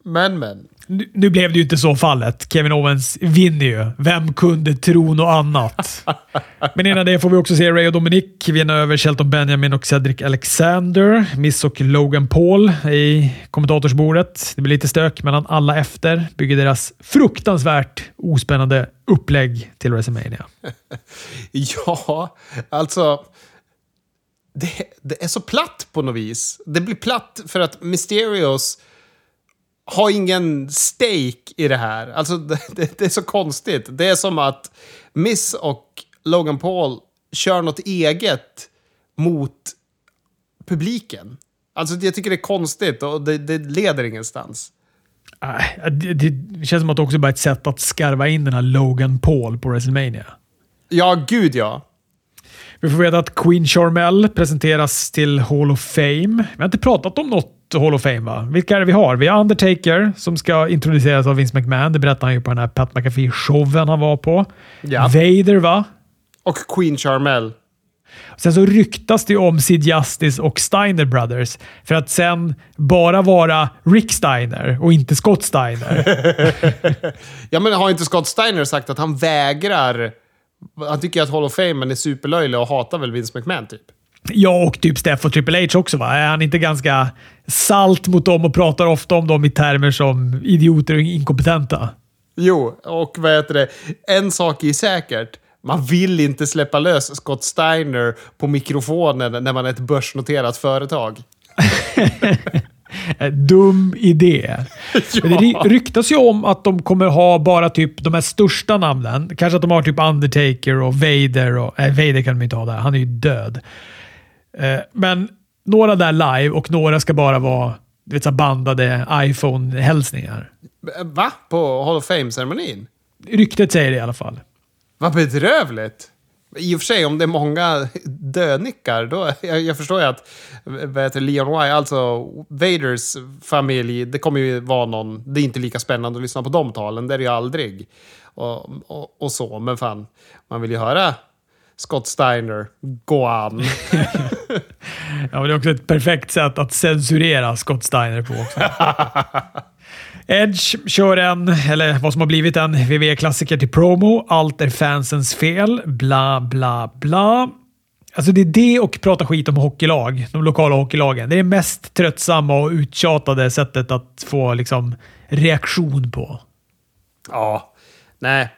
Men, men. Nu, nu, blev det ju inte så fallet. Kevin Owens vinner ju. Vem kunde tro något annat? <laughs> Men innan det får vi också se Ray och Dominic vinna över Shelton Benjamin och Cedric Alexander. Miss och Logan Paul i kommentatorsbordet. Det blir lite stök mellan alla efter. Bygger deras fruktansvärt ospännande upplägg till WrestleMania. <laughs> ja, alltså... Det, det, är så platt på något vis. Det blir platt för att Mysterios har ingen stake i det här. Alltså, det, <laughs> det, det, är så konstigt. Det är som att Miss och Logan Paul kör något eget mot publiken. Alltså, jag tycker det är konstigt och det, det leder ingenstans. Det, det känns som att det också bara är ett sätt att skarva in den här Logan Paul på WrestleMania. Ja, gud ja. Vi får veta att Queen Charmel presenteras till Hall of Fame. Vi har inte pratat om något Hall of Fame va? Vilka är det vi har? Vi har Undertaker som ska introduceras av Vince McMahon. Det berättar han ju på den här Pat McAfee-showen han var på. Ja. Vader va? Och Queen Charmel. Sen så ryktas det om Sid Justice och Steiner Brothers för att sen bara vara Rick Steiner och inte Scott Steiner. <laughs> ja, men har inte Scott Steiner sagt att han vägrar... Han tycker att Hall of Fame är superlöjlig och hatar väl Vince McMahon typ? Ja, och typ Steph och Triple H också. Va? Är han inte ganska salt mot dem och pratar ofta om dem i termer som idioter och inkompetenta? Jo, och vad heter det? En sak är säkert. Man vill inte släppa lös Scott Steiner på mikrofonen när man är ett börsnoterat företag. <laughs> Dum idé. <laughs> ja. Det ryktas ju om att de kommer ha bara typ de här största namnen. Kanske att de har typ Undertaker och Vader. Och, äh, Vader kan de inte ha där. Han är ju död. Eh, men några där live och några ska bara vara du vet, så bandade iPhone-hälsningar. Va? På Hall of Fame-ceremonin? Ryktet säger det i alla fall. Vad bedrövligt! I och för sig, om det är många dönickar, då... Jag, jag förstår ju att vad heter Leon Y, alltså Vaders familj, det kommer ju vara någon... Det är inte lika spännande att lyssna på de talen, det är det ju aldrig. Och, och, och så, men fan, man vill ju höra Scott Steiner, gå an. <laughs> ja, men det är också ett perfekt sätt att censurera Scott Steiner på också. <laughs> Edge kör en, eller vad som har blivit en WWE-klassiker till promo. Allt är fansens fel. Bla, bla, bla. Alltså det är det och prata skit om hockeylag, de lokala hockeylagen. Det är det mest tröttsamma och uttjatade sättet att få liksom, reaktion på. Ja, nej.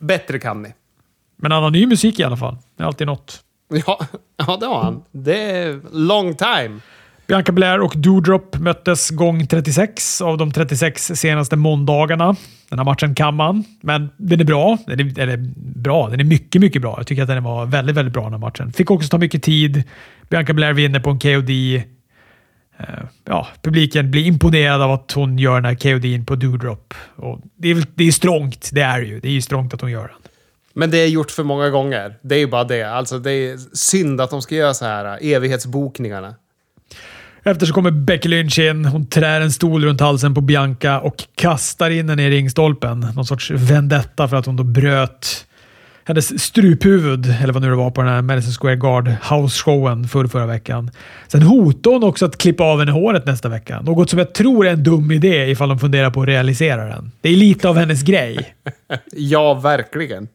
Bättre kan ni. Men han har ny musik i alla fall. Det är alltid något. Ja, ja det har han. Det är long time. Bianca Blair och Doudrop möttes gång 36 av de 36 senaste måndagarna. Den här matchen kan man, men den är bra. Den är, är bra. Den är mycket, mycket bra. Jag tycker att den var väldigt, väldigt bra den här matchen. Fick också ta mycket tid. Bianca Blair vinner på en KOD. Eh, ja, publiken blir imponerad av att hon gör den här KOD'n på Doudrop. Och det, är, det är strångt, det är ju. Det är ju strångt att hon gör den. Men det är gjort för många gånger. Det är ju bara det. Alltså, det är synd att de ska göra så här evighetsbokningarna. Efter så kommer Becky Lynch in. Hon trär en stol runt halsen på Bianca och kastar in henne i ringstolpen. Någon sorts vendetta för att hon då bröt hennes struphuvud, eller vad nu det var, på den här Madison Square Guard house-showen för förra veckan. Sen hotade hon också att klippa av henne håret nästa vecka. Något som jag tror är en dum idé ifall de funderar på att realisera den. Det är lite av hennes grej. <laughs> ja, verkligen.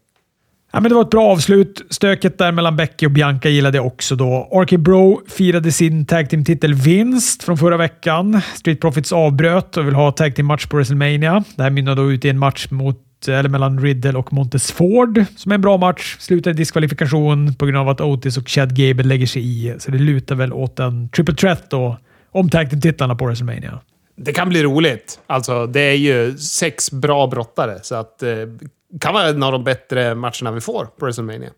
Ja, men det var ett bra avslut. Stöket där mellan Becky och Bianca gillade jag också då. RK Bro firade sin tag team-titel-vinst från förra veckan. Street Profits avbröt och vill ha tag team-match på WrestleMania. Det här mynnade då ut i en match mot, eller mellan Riddle och Montes Ford, som är en bra match. Slutar i diskvalifikation på grund av att Otis och Chad Gable lägger sig i, så det lutar väl åt en triple threat då om tag team-titlarna på WrestleMania. Det kan bli roligt. Alltså, det är ju sex bra brottare, så att eh, kan vara en av de bättre matcherna vi får på WrestleMania.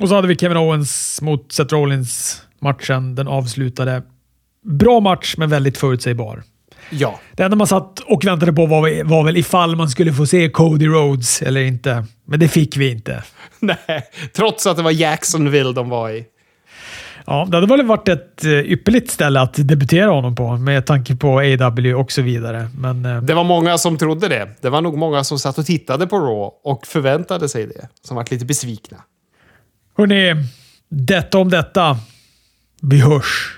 Och så hade vi Kevin Owens mot Seth Rollins-matchen. Den avslutade. Bra match, men väldigt förutsägbar. Ja. Det enda man satt och väntade på var, var väl ifall man skulle få se Cody Rhodes eller inte. Men det fick vi inte. <laughs> Nej, trots att det var Jacksonville de var i. Ja, det hade väl varit ett eh, ypperligt ställe att debutera honom på med tanke på AW och så vidare. Men, eh, det var många som trodde det. Det var nog många som satt och tittade på Raw och förväntade sig det. Som var lite besvikna. Hörrni, detta om detta. Vi hörs.